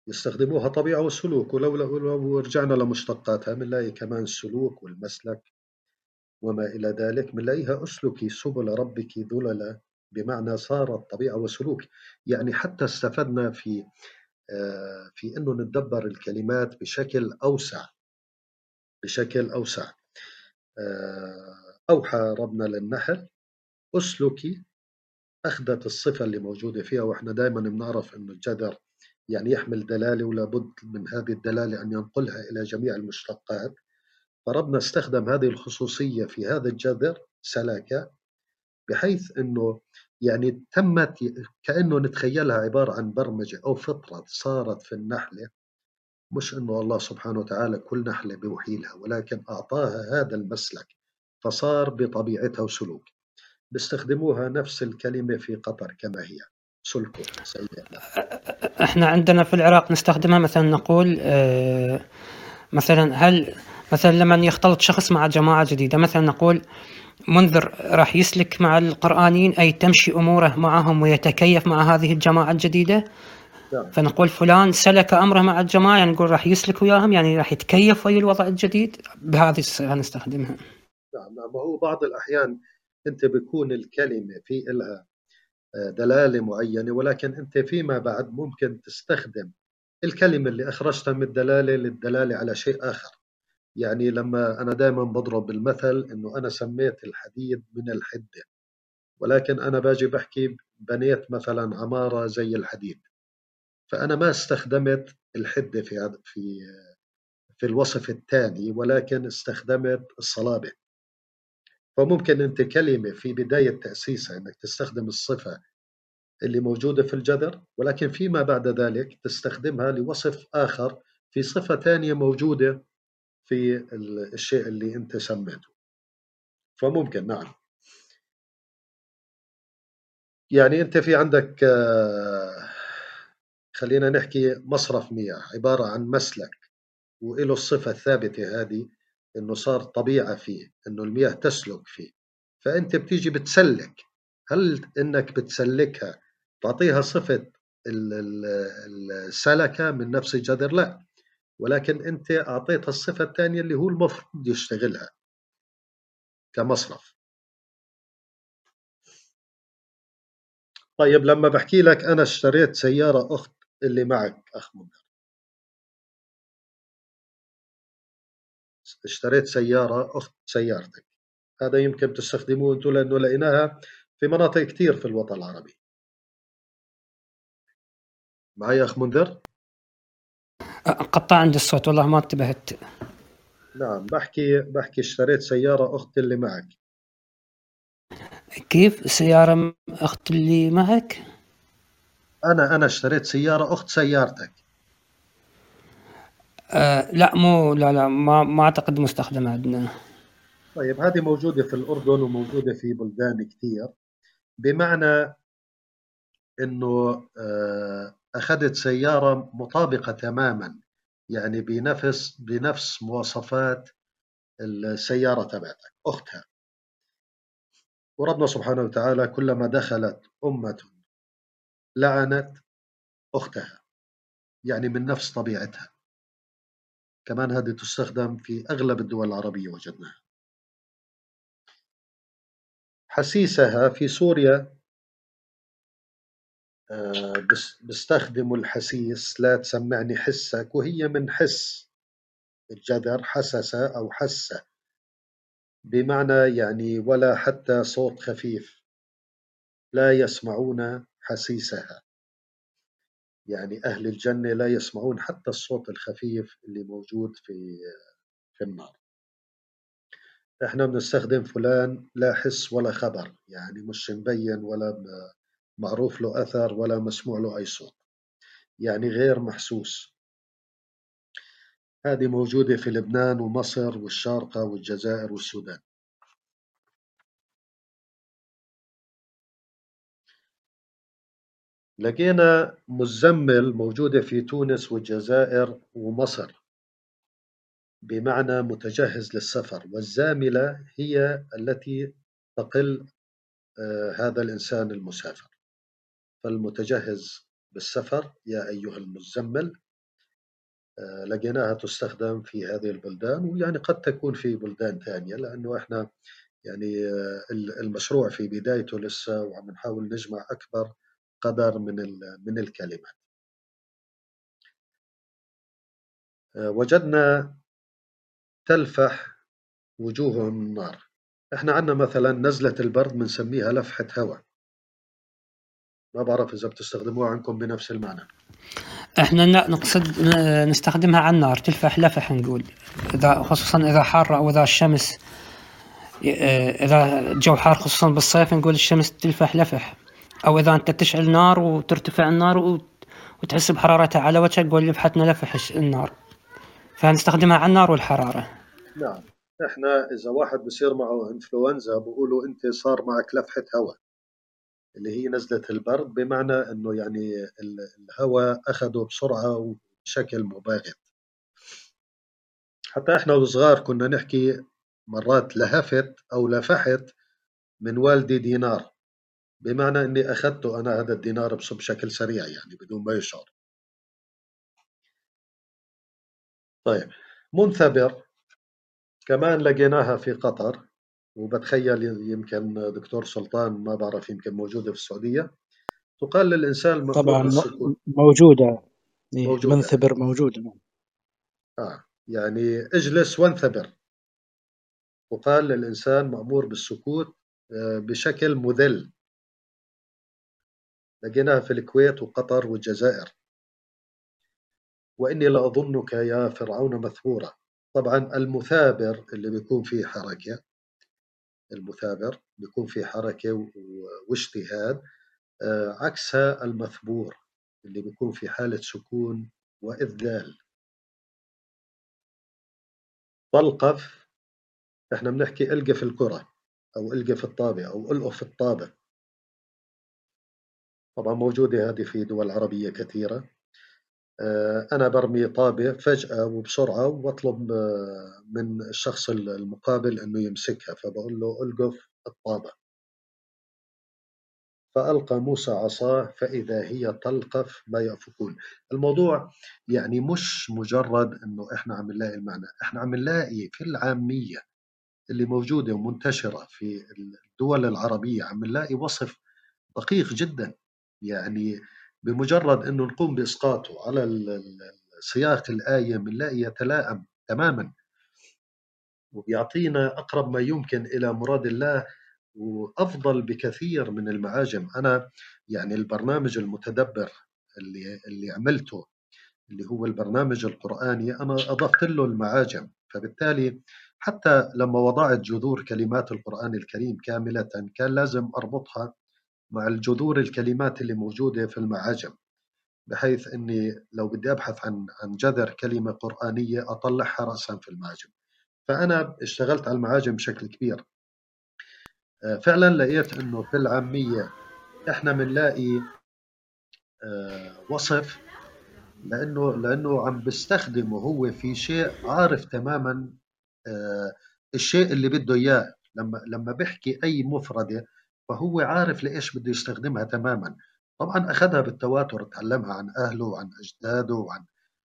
يستخدموها طبيعة وسلوك ولو لو رجعنا لمشتقاتها بنلاقي كمان السلوك والمسلك وما إلى ذلك بنلاقيها أسلكي سبل ربك ذللا بمعنى صارت طبيعة وسلوك. يعني حتى استفدنا في آه، في أنه نتدبر الكلمات بشكل أوسع بشكل أوسع. آه، أوحى ربنا للنحل أسلكي أخذت الصفة اللي موجودة فيها وإحنا دائما بنعرف أنه الجذر يعني يحمل دلالة ولا بد من هذه الدلالة أن ينقلها إلى جميع المشتقات. فربنا استخدم هذه الخصوصية في هذا الجذر سلكة بحيث أنه يعني تمت كأنه نتخيلها عبارة عن برمجة أو فطرة صارت في النحلة. مش أنه الله سبحانه وتعالى كل نحلة بوحي لها ولكن أعطاها هذا المسلك فصار بطبيعتها وسلوك. بيستخدموها نفس الكلمة في قطر كما هي. سيء إحنا عندنا في العراق نستخدمها مثلا نقول آه مثلا هل مثلا لما يختلط شخص مع جماعة جديدة مثلا نقول منذر راح يسلك مع القرآنيين أي تمشي أموره معهم ويتكيف مع هذه الجماعة الجديدة. نعم. فنقول فلان سلك أمره مع الجماعة يعني نقول راح يسلك وياهم يعني راح يتكيف ويا الوضع الجديد. بهذه الصيغة نستخدمها. نعم نعم. هو بعض الأحيان أنت بيكون الكلمة في إلها آه، دلالة معينة ولكن أنت فيما بعد ممكن تستخدم الكلمة اللي أخرجتها من الدلالة للدلالة على شيء آخر. يعني لما أنا دائما بضرب المثل إنه أنا سميت الحديد من الحدة ولكن أنا باجي بحكي بنيت مثلا عمارة زي الحديد. فأنا ما استخدمت الحدة في في في الوصف الثاني ولكن استخدمت الصلابة. فممكن أنت كلمة في بداية تأسيسها أنك تستخدم الصفة اللي موجودة في الجذر ولكن فيما بعد ذلك تستخدمها لوصف آخر في صفة ثانية موجودة في الشيء اللي أنت سميته. فممكن نعم. يعني أنت في عندك خلينا نحكي مصرف مياه عبارة عن مسلك وإله الصفة الثابتة هذه إنه صار طبيعة فيه إنه المياه تسلك فيه. فأنت بتيجي بتسلك. هل إنك بتسلكها تعطيها صفة السلكة من نفس الجذر؟ لا. ولكن أنت أعطيتها الصفة الثانية اللي هو المفروض يشتغلها كمصرف. طيب لما بحكي لك أنا اشتريت سيارة أخت اللي معك أخ منذر. اشتريت سيارة أخت سيارتك. هذا يمكن تستخدموه أنتم لأنه لقيناها في مناطق كثير في الوطن العربي. معي أخ منذر؟ قطع عند الصوت والله ما انتبهت. نعم بحكي بحكي اشتريت سيارة أخت اللي معك. كيف؟ سيارة أخت اللي معك؟ أنا أنا اشتريت سيارة أخت سيارتك. آه لا مو لا لا ما ما أعتقد مستخدمة عندنا. طيب هذه موجودة في الأردن وموجودة في بلدان كثير. بمعنى إنه آه أخذت سيارة مطابقة تماما يعني بنفس بنفس مواصفات السيارة تبعتك أختها. وربنا سبحانه وتعالى كلما دخلت أمة لعنت أختها يعني من نفس طبيعتها. كمان هذه تستخدم في أغلب الدول العربية وجدناها. حسيسها في سوريا بيستخدموا الحسيس لا تسمعني حسك وهي من حس. الجذر حسس أو حس. بمعنى يعني ولا حتى صوت خفيف. لا يسمعون حسيسها. يعني أهل الجنة لا يسمعون حتى الصوت الخفيف اللي موجود في في النار. إحنا بنستخدم فلان لا حس ولا خبر. يعني مش مبين ولا معروف له أثر ولا مسموع له أي صوت يعني غير محسوس. هذه موجودة في لبنان ومصر والشارقة والجزائر والسودان. لقينا مزمل موجودة في تونس والجزائر ومصر بمعنى متجهز للسفر والزاملة هي التي تقل آه، هذا الإنسان المسافر. فالمتجهز بالسفر يا أيها المزمل. آه، لقيناها تستخدم في هذه البلدان ويعني قد تكون في بلدان ثانية لأنه إحنا يعني آه، المشروع في بدايته لسه وعم نحاول نجمع أكبر قدر من من الكلمات. آه، وجدنا تلفح وجوههم النار. إحنا عندنا مثلا نزلة البرد بنسميها لفحة هواء. ما بعرف إذا بتستخدموها عندكم بنفس المعنى. إحنا نقصد نستخدمها على النار تلفح لفح نقول. إذا خصوصا إذا حارة أو إذا الشمس إذا الجو حار خصوصا بالصيف نقول الشمس تلفح لفح أو إذا أنت تشعل نار وترتفع النار وتحس بحرارتها على وجهك نقول لفحتنا لفح النار. فنستخدمها على النار والحرارة. نعم. إحنا إذا واحد بصير معه إنفلونزا بقولوا أنت صار معك لفحة هواء. اللي هي نزلة البرد بمعنى أنه يعني الهواء أخذه بسرعة وبشكل مباغت. حتى إحنا وصغار كنا نحكي مرات لهفت أو لفحت من والدي دينار. بمعنى أني أخذته أنا هذا الدينار بشكل سريع يعني بدون ما يشعر. طيب منثبر كمان لقيناها في قطر. وبتخيل يمكن دكتور سلطان ما بعرف يمكن موجودة في السعودية. تقال للإنسان طبعا موجودة. إيه، موجودة. منثبر موجودة. نعم. آه يعني اجلس وانثبر. وقال للإنسان مأمور بالسكوت آه، بشكل مذل. لقيناها في الكويت وقطر والجزائر. وإني لأظنك يا فرعون مثبورا طبعا المثابر اللي بيكون فيه حركة المثابر بيكون في حركة واجتهاد آه، عكسها المثبور اللي بيكون في حالة سكون وإذلال. طلقف إحنا بنحكي إلقف الكرة أو إلقف الطابة أو إلقف الطابة. طبعا موجودة هذه في دول عربية كثيرة. آه، أنا برمي طابة فجأة وبسرعة وأطلب آه، من الشخص المقابل أنه يمسكها فبقول له ألقف الطابة. فألقى موسى عصاه فإذا هي تلقف ما يأفكون. الموضوع يعني مش مجرد أنه إحنا عم نلاقي المعنى. إحنا عم نلاقي في العامية اللي موجودة ومنتشرة في الدول العربية عم نلاقي وصف دقيق جدا. يعني بمجرد أنه نقوم بإسقاطه على سياق الآية بنلاقي يتلائم تماما. وبيعطينا أقرب ما يمكن إلى مراد الله وأفضل بكثير من المعاجم. أنا يعني البرنامج المتدبر اللي اللي عملته اللي هو البرنامج القرآني أنا أضفت له المعاجم. فبالتالي حتى لما وضعت جذور كلمات القرآن الكريم كاملة كان لازم أربطها مع الجذور الكلمات اللي موجودة في المعاجم بحيث أني لو بدي أبحث عن عن جذر كلمة قرآنية أطلعها رأسا في المعاجم. فأنا اشتغلت على المعاجم بشكل كبير. آه، فعلا لقيت أنه في العامية إحنا بنلاقي آه، وصف لأنه لأنه عم بستخدمه هو في شيء عارف تماما آه، الشيء اللي بده إياه. لما لما بحكي أي مفردة فهو عارف لإيش بده يستخدمها تماما. طبعا أخذها بالتواتر تعلمها عن أهله وعن أجداده وعن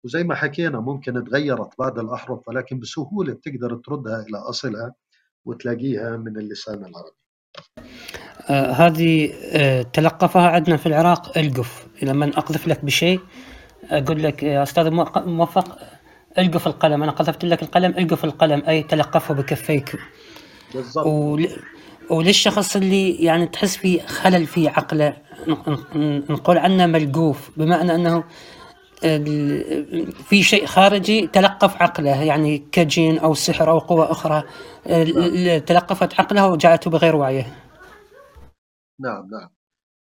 وزي ما حكينا ممكن تغيرت بعض الأحرف ولكن بسهولة بتقدر تردها إلى أصلها وتلاقيها من اللسان العربي. آه هذه آه تلقفها عندنا في العراق القف. لما أقذف لك بشيء أقول لك يا أستاذ موفق القف القلم. أنا قذفت لك القلم القف القلم أي تلقفه بكفيك. بالضبط. وللشخص اللي يعني تحس في خلل في عقله نقول عنه ملقوف بمعنى أنه في شيء خارجي تلقف عقله يعني كجين أو سحر أو قوة أخرى تلقفت عقله وجعلته بغير وعيه. نعم نعم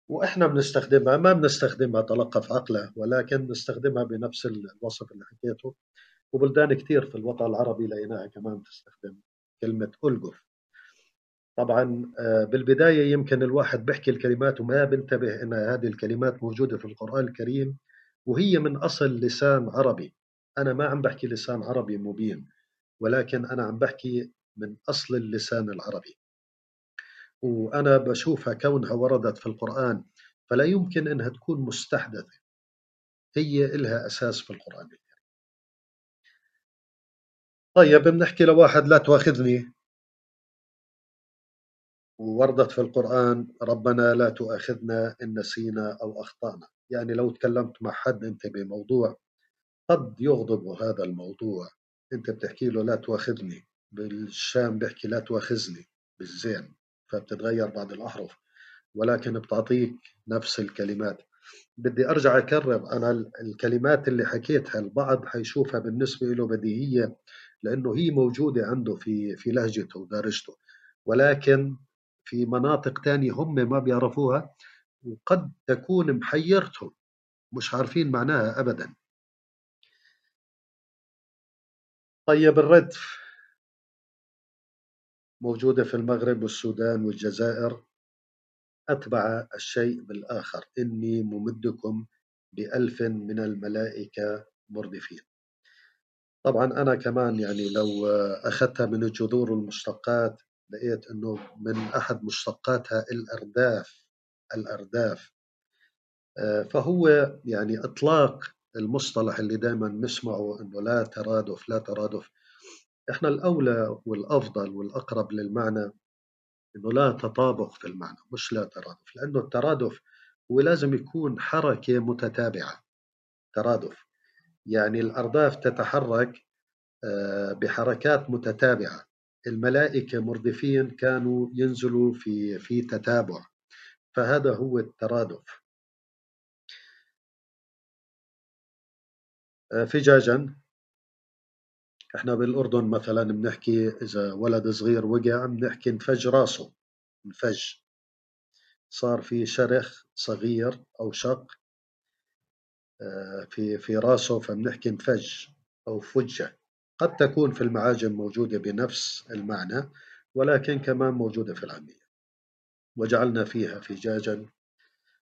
وإحنا بنستخدمها ما بنستخدمها تلقف عقله ولكن نستخدمها بنفس الوصف اللي حكيته وبلدان كثير في الوطن العربي لقيناها كمان تستخدم كلمة ألقف. طبعا آه، بالبداية يمكن الواحد بيحكي الكلمات وما بينتبه إن هذه الكلمات موجودة في القرآن الكريم وهي من أصل لسان عربي. أنا ما عم بحكي لسان عربي مبين ولكن أنا عم بحكي من أصل اللسان العربي. وأنا بشوفها كونها وردت في القرآن فلا يمكن أنها تكون مستحدثة. هي إلها أساس في القرآن الكريم. طيب بنحكي لواحد لا تواخذني ووردت في القرآن ربنا لا تؤاخذنا إن نسينا أو أخطأنا. يعني لو تكلمت مع حد أنت بموضوع قد يغضب هذا الموضوع. أنت بتحكي له لا تواخذني بالشام بيحكي لا تواخذني بالزين. فبتتغير بعض الأحرف. ولكن بتعطيك نفس الكلمات. بدي أرجع أكرر. أنا الكلمات اللي حكيتها البعض حيشوفها بالنسبة له بديهية لأنه هي موجودة عنده في في لهجته ودارجته ولكن في مناطق تانية هم ما بيعرفوها وقد تكون محيرتهم مش عارفين معناها أبدا. طيب الردف موجودة في المغرب والسودان والجزائر. أتبع الشيء بالآخر. إني ممدكم بألف من الملائكة مردفين. طبعا أنا كمان يعني لو أخذتها من الجذور والمشتقات لقيت أنه من أحد مشتقاتها الأرداف الأرداف. آه، فهو يعني إطلاق المصطلح اللي دائما نسمعه أنه لا ترادف لا ترادف. إحنا الأولى والأفضل والأقرب للمعنى أنه لا تطابق في المعنى مش لا ترادف. لأنه الترادف هو لازم يكون حركة متتابعة. ترادف. يعني الأرداف تتحرك آه، بحركات متتابعة. الملائكة مردفين كانوا ينزلوا في في تتابع فهذا هو الترادف. آه، فجاجا إحنا بالأردن مثلا بنحكي إذا ولد صغير وقع بنحكي انفج راسه انفج. صار في شرخ صغير أو شق آه، في في راسه فبنحكي انفج أو فجة. قد تكون في المعاجم موجودة بنفس المعنى ولكن كمان موجودة في العامية. وجعلنا فيها فجاجا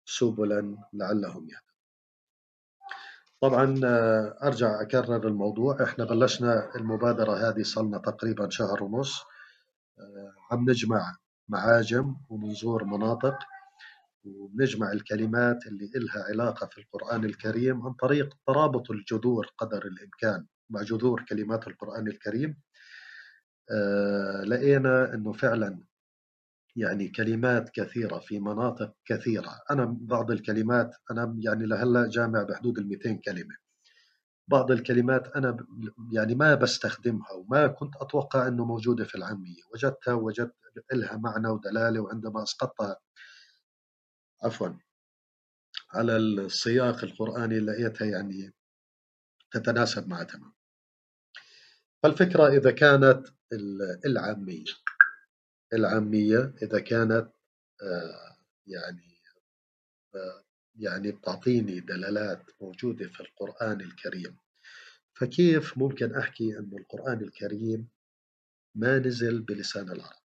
سبلا لعلهم يهتدون. طبعا آه، أرجع أكرر الموضوع. إحنا بلشنا المبادرة هذه صلنا تقريبا شهر ونص. آه، عم نجمع معاجم ومنظور مناطق وبنجمع الكلمات اللي إلها علاقة في القرآن الكريم عن طريق ترابط الجذور قدر الإمكان مع جذور كلمات القرآن الكريم آه، لقينا أنه فعلا يعني كلمات كثيرة في مناطق كثيرة. أنا بعض الكلمات أنا يعني لهلأ جامع بحدود ال 200 كلمة. بعض الكلمات أنا يعني ما بستخدمها وما كنت أتوقع أنه موجودة في العامية. وجدتها وجدت لها معنى ودلالة وعندما أسقطتها. عفوا. على السياق القرآني لقيتها يعني تتناسب مع تمام فالفكرة إذا كانت العامية العامية إذا كانت آه، يعني آه، يعني بتعطيني دلالات موجودة في القرآن الكريم فكيف ممكن أحكي أن القرآن الكريم ما نزل بلسان العرب؟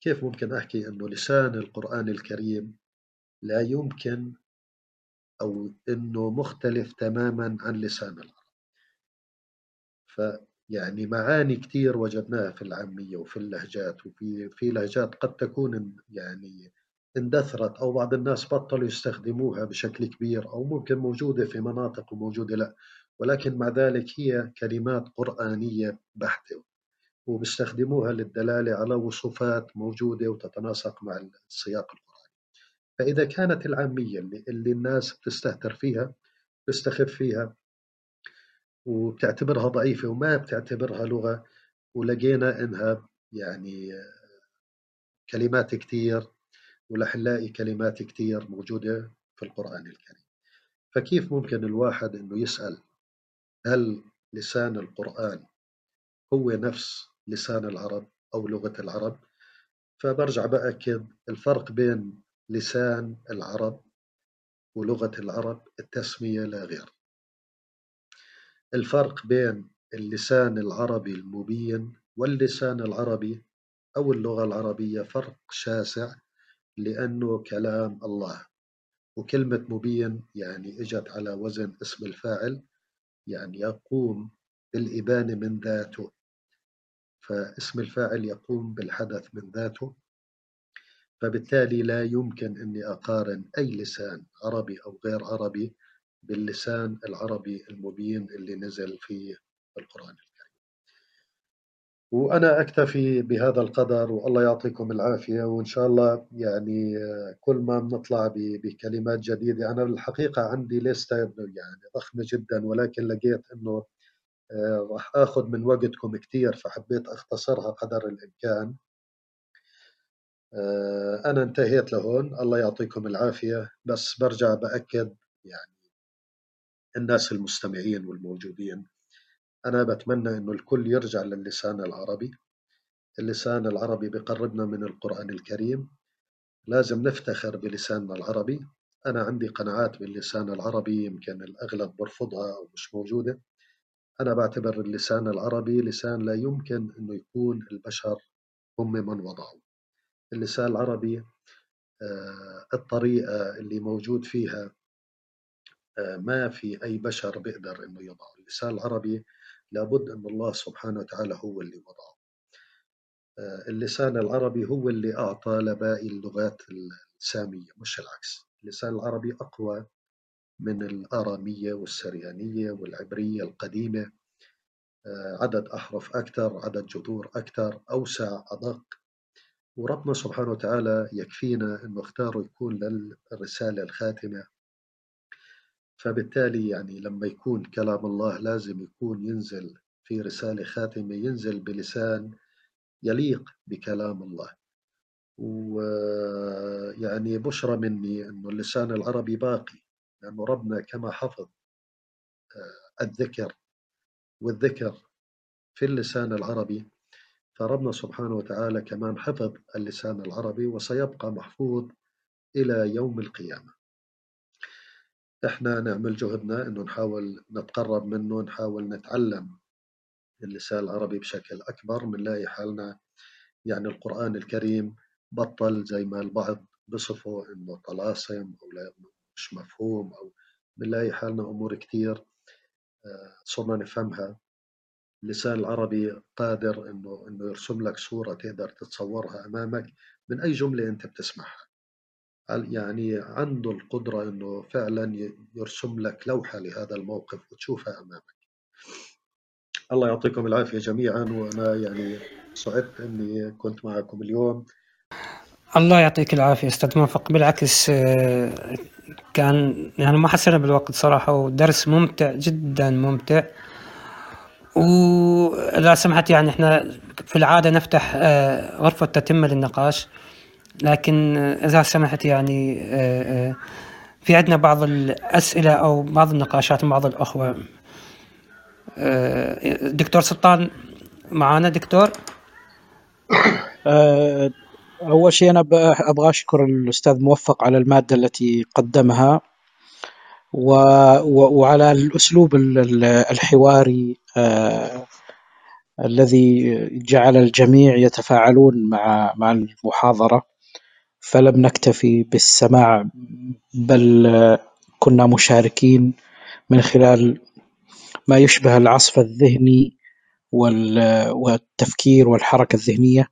كيف ممكن أحكي أنه لسان القرآن الكريم لا يمكن أو أنه مختلف تماما عن لسان العرب فيعني معاني كثير وجدناها في العامية وفي اللهجات وفي في لهجات قد تكون يعني اندثرت أو بعض الناس بطلوا يستخدموها بشكل كبير أو ممكن موجودة في مناطق وموجودة لا. ولكن مع ذلك هي كلمات قرآنية بحتة وبيستخدموها للدلالة على وصفات موجودة وتتناسق مع السياق القرآني. فإذا كانت العامية اللي, اللي الناس بتستهتر فيها بتستخف فيها وبتعتبرها ضعيفة وما بتعتبرها لغة ولقينا إنها يعني كلمات كتير ورح نلاقي كلمات كتير موجودة في القرآن الكريم. فكيف ممكن الواحد إنه يسأل هل لسان القرآن هو نفس لسان العرب أو لغة العرب؟ فبرجع بأكد الفرق بين لسان العرب ولغة العرب التسمية لا غير. الفرق بين اللسان العربي المبين واللسان العربي أو اللغة العربية فرق شاسع لأنه كلام الله. وكلمة مبين يعني إجت على وزن اسم الفاعل يعني يقوم بالإبانة من ذاته. فاسم الفاعل يقوم بالحدث من ذاته. فبالتالي لا يمكن أني أقارن أي لسان عربي أو غير عربي باللسان العربي المبين اللي نزل في القرآن الكريم. وأنا أكتفي بهذا القدر والله يعطيكم العافية وإن شاء الله يعني كل ما بنطلع بكلمات جديدة أنا الحقيقة عندي لستة يعني ضخمة جدا ولكن لقيت أنه آه، راح آخذ من وقتكم كثير فحبيت أختصرها قدر الإمكان. أنا انتهيت لهون. الله يعطيكم العافية. بس برجع بأكد يعني الناس المستمعين والموجودين أنا بتمنى إنه الكل يرجع للسان العربي. اللسان العربي بقربنا من القرآن الكريم. لازم نفتخر بلساننا العربي. أنا عندي قناعات باللسان العربي يمكن الأغلب برفضها أو مش موجودة. أنا بعتبر اللسان العربي لسان لا يمكن أنه يكون البشر هم من وضعوا اللسان العربي آه، الطريقة اللي موجود فيها آه، ما في أي بشر بيقدر أنه يضعه. اللسان العربي لابد أن الله سبحانه وتعالى هو اللي وضعه. آه، اللسان العربي هو اللي أعطى لباقي اللغات السامية مش العكس. اللسان العربي أقوى من الآرامية والسريانية والعبرية القديمة. عدد أحرف أكثر عدد جذور أكثر أوسع أدق. وربنا سبحانه وتعالى يكفينا أنه اختاره يكون للرسالة الخاتمة. فبالتالي يعني لما يكون كلام الله لازم يكون ينزل في رسالة خاتمة ينزل بلسان يليق بكلام الله. ويعني بشرى مني أنه اللسان العربي باقي لأنه ربنا كما حفظ آه، الذكر والذكر في اللسان العربي فربنا سبحانه وتعالى كمان حفظ اللسان العربي وسيبقى محفوظ إلى يوم القيامة. إحنا نعمل جهدنا إنه نحاول نتقرب منه نحاول نتعلم اللسان العربي بشكل أكبر بنلاقي حالنا يعني القرآن الكريم بطل زي ما البعض بصفه إنه طلاسم أو لا مش مفهوم أو بنلاقي حالنا أمور كثير آه، صرنا نفهمها. اللسان العربي قادر إنه إنه يرسم لك صورة تقدر تتصورها أمامك من أي جملة أنت بتسمعها. يعني عنده القدرة إنه فعلا يرسم لك لوحة لهذا الموقف وتشوفها أمامك؟ الله يعطيكم العافية جميعا وأنا يعني سعدت إني كنت معكم اليوم. الله يعطيك العافية أستاذ موفق بالعكس آه، كان يعني ما حسنا بالوقت صراحة ودرس ممتع جدا ممتع. وإذا سمحت يعني إحنا في العادة نفتح آه، غرفة تتمة للنقاش لكن إذا سمحت يعني آه، في عندنا بعض الأسئلة أو بعض النقاشات مع بعض الأخوة دكتور سلطان معانا دكتور أول شيء أنا أبغى أشكر الأستاذ موفق على المادة التي قدمها. وعلى الأسلوب الحواري آه... الذي جعل الجميع يتفاعلون مع مع المحاضرة فلم نكتفي بالسماع بل كنا مشاركين من خلال ما يشبه العصف الذهني والتفكير والحركة الذهنية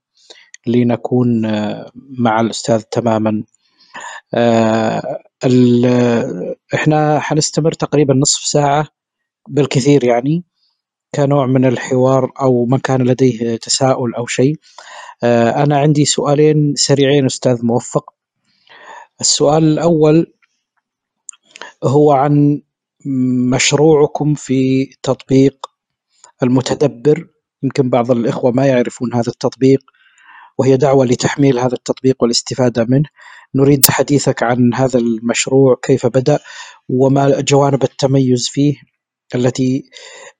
لنكون آه، مع الأستاذ تماما. آه، إحنا حنستمر تقريبا نصف ساعة بالكثير يعني. كنوع من الحوار أو من كان لديه تساؤل أو شيء. آه، أنا عندي سؤالين سريعين أستاذ موفق. السؤال الأول هو عن مشروعكم في تطبيق المتدبر. يمكن بعض الإخوة ما يعرفون هذا التطبيق وهي دعوة لتحميل هذا التطبيق والاستفادة منه. نريد حديثك عن هذا المشروع كيف بدأ وما جوانب التميز فيه. التي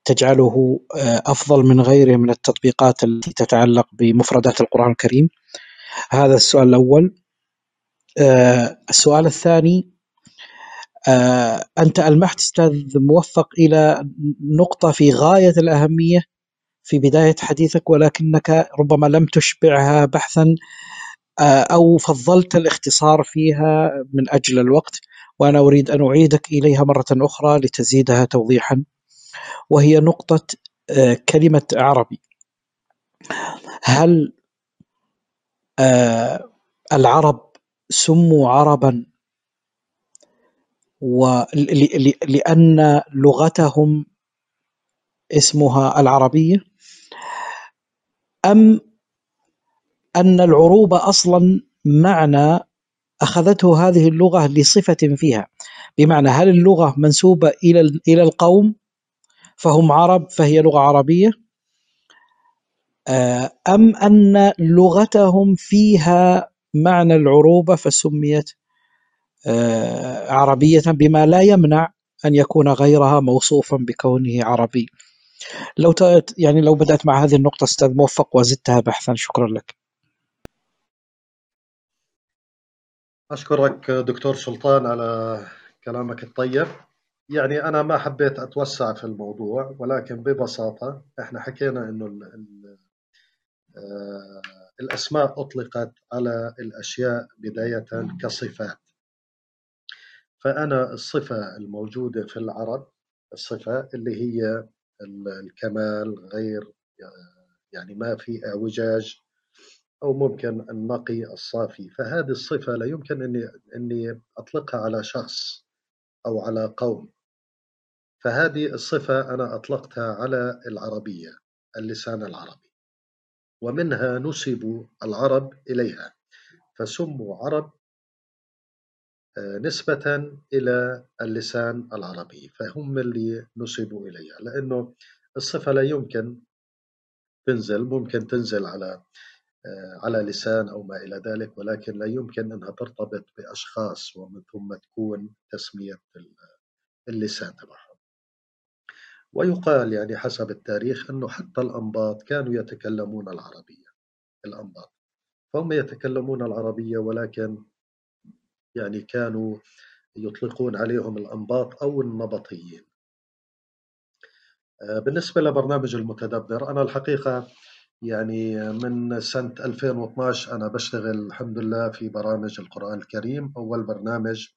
تجعله آه، أفضل من غيره من التطبيقات التي تتعلق بمفردات القرآن الكريم. هذا السؤال الأول. آه، السؤال الثاني آه، أنت ألمحت أستاذ موفق إلى نقطة في غاية الأهمية في بداية حديثك ولكنك ربما لم تشبعها بحثا أو فضلت الاختصار فيها من أجل الوقت. وأنا أريد أن أعيدك إليها مرة أخرى لتزيدها توضيحا وهي نقطة آه، كلمة عربي. هل آه، العرب سموا عربا؟ لأن لغتهم اسمها العربية؟ أم أن العروبة أصلا معنى أخذته هذه اللغة لصفة فيها. بمعنى هل اللغة منسوبة إلى إلى القوم فهم عرب فهي لغة عربية؟ آه، أم أن لغتهم فيها معنى العروبة فسميت آه، عربية بما لا يمنع أن يكون غيرها موصوفا بكونه عربي. لو يعني لو بدأت مع هذه النقطة أستاذ موفق وزدتها بحثا شكرا لك. أشكرك دكتور سلطان على كلامك الطيب. يعني أنا ما حبيت أتوسع في الموضوع ولكن ببساطة إحنا حكينا إنه ال ال آه الأسماء أطلقت على الأشياء بداية كصفات. فأنا الصفة الموجودة في العرب الصفة اللي هي الكمال غير يعني ما في اعوجاج أو ممكن النقي الصافي. فهذه الصفة لا يمكن أني, أني أطلقها على شخص أو على قوم. فهذه الصفة أنا أطلقتها على العربية اللسان العربي. ومنها نسبوا العرب إليها. فسموا عرب آه، نسبة إلى اللسان العربي. فهم اللي نسبوا إليها. لأنه الصفة لا يمكن تنزل ممكن تنزل على على لسان أو ما إلى ذلك ولكن لا يمكن أنها ترتبط بأشخاص ومن ثم تكون تسمية اللسان تبعهم. ويقال يعني حسب التاريخ أنه حتى الأنباط كانوا يتكلمون العربية الأنباط. فهم يتكلمون العربية ولكن يعني كانوا يطلقون عليهم الأنباط أو النبطيين. آه، بالنسبة لبرنامج المتدبر أنا الحقيقة يعني من سنة 2012 أنا بشتغل الحمد لله في برامج القرآن الكريم. أول برنامج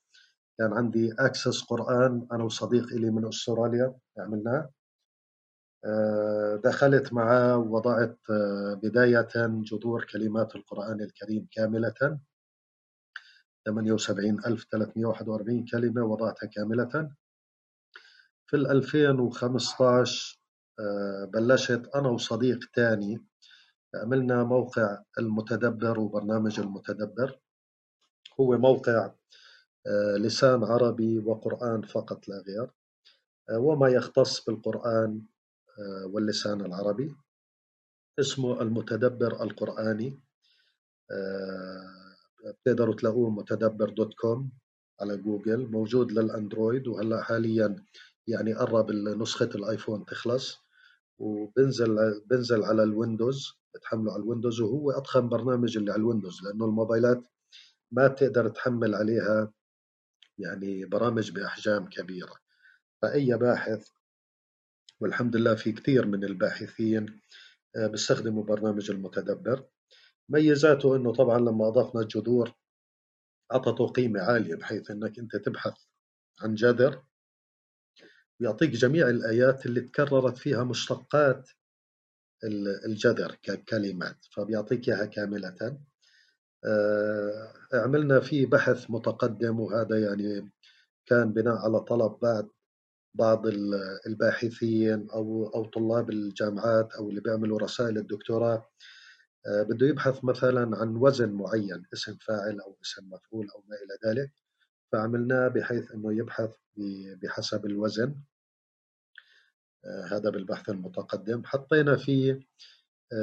كان عندي أكسس قرآن أنا وصديق إلي من أستراليا عملناه. آه، دخلت معه ووضعت آه، بداية جذور كلمات القرآن الكريم كاملة. 78341 كلمة وضعتها كاملة. في 2015 آه، بلشت أنا وصديق تاني عملنا موقع المتدبر وبرنامج المتدبر. هو موقع آه، لسان عربي وقرآن فقط لا غير. آه، وما يختص بالقرآن واللسان العربي. اسمه المتدبر القرآني. بتقدروا تلاقوه متدبر dot com على جوجل موجود لل Android وهلأ حاليا يعني قرب نسخة ال iPhone تخلص. وبنزل بنزل على ال Windows بتحمله على ال Windows وهو أضخم برنامج اللي على ال Windows لأنه الموبايلات ما بتقدر تحمل عليها يعني برامج بأحجام كبيرة. فأي باحث والحمد لله في كثير من الباحثين آه، بيستخدموا برنامج المتدبر. ميزاته إنه طبعا لما أضفنا الجذور أعطته قيمة عالية بحيث إنك أنت تبحث عن جذر يعطيك جميع الآيات اللي تكررت فيها مشتقات الجذر ككلمات فبيعطيك إياها كاملة. آه، عملنا فيه بحث متقدم وهذا يعني كان بناء على طلب بعد بعض الباحثين أو أو طلاب الجامعات أو اللي بيعملوا رسائل الدكتوراه. آه، بده يبحث مثلا عن وزن معين اسم فاعل أو اسم مفعول أو ما إلى ذلك. فعملناه بحيث أنه يبحث بحسب الوزن. آه، هذا بالبحث المتقدم. حطينا فيه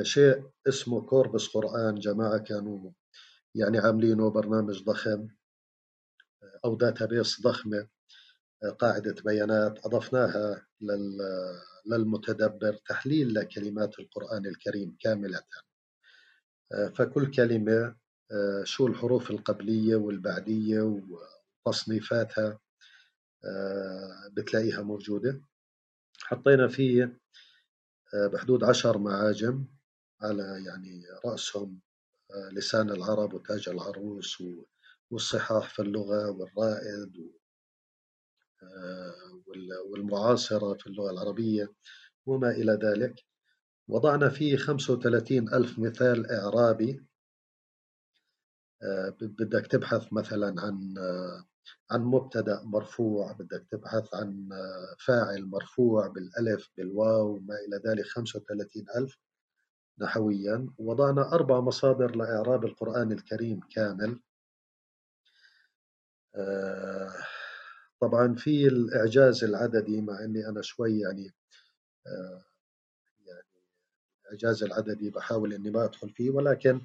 شيء اسمه corpus قرآن. جماعة كانوا يعني عاملينه برنامج ضخم أو database ضخمة قاعدة بيانات. أضفناها للمتدبر تحليل لكلمات القرآن الكريم كاملة. فكل كلمة شو الحروف القبلية والبعدية وتصنيفاتها بتلاقيها موجودة. حطينا فيه بحدود عشر معاجم على يعني رأسهم لسان العرب وتاج العروس والصحاح في اللغة والرائد آه، والمعاصرة في اللغة العربية وما إلى ذلك. وضعنا فيه 35 ألف مثال إعرابي آه، بدك تبحث مثلا عن آه، عن مبتدأ مرفوع بدك تبحث عن فاعل مرفوع بالألف بالواو وما إلى ذلك 35 ألف نحويا. وضعنا أربع مصادر لإعراب القرآن الكريم كامل. آه، طبعا في الإعجاز العددي مع أني أنا شوي يعني آه، يعني الإعجاز العددي بحاول أني ما أدخل فيه ولكن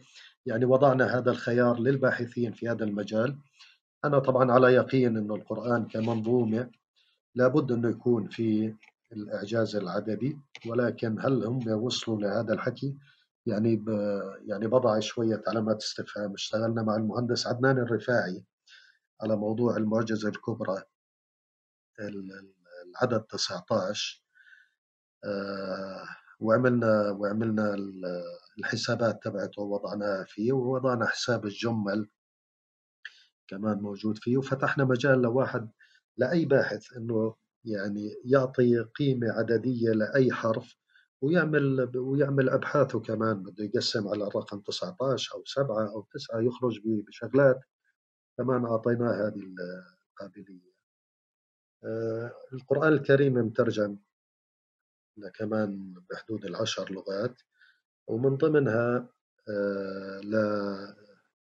يعني وضعنا هذا الخيار للباحثين في هذا المجال. أنا طبعا على يقين أنه القرآن كمنظومة لابد أنه يكون في الإعجاز العددي ولكن هل هم وصلوا لهذا الحكي؟ يعني ب يعني بضع شوية علامات استفهام. اشتغلنا مع المهندس عدنان الرفاعي على موضوع المعجزة الكبرى. العدد 19 آه، وعملنا وعملنا الحسابات تبعته ووضعناها فيه ووضعنا حساب الجمل. كمان موجود فيه وفتحنا مجال لواحد لأي باحث إنه يعني يعطي قيمة عددية لأي حرف ويعمل ويعمل أبحاثه كمان بده يقسم على الرقم 19 أو 7 أو 9 يخرج بشغلات كمان أعطيناه هذه القابلية. آه، القرآن الكريم مترجم كمان بحدود العشر لغات ومن ضمنها آه،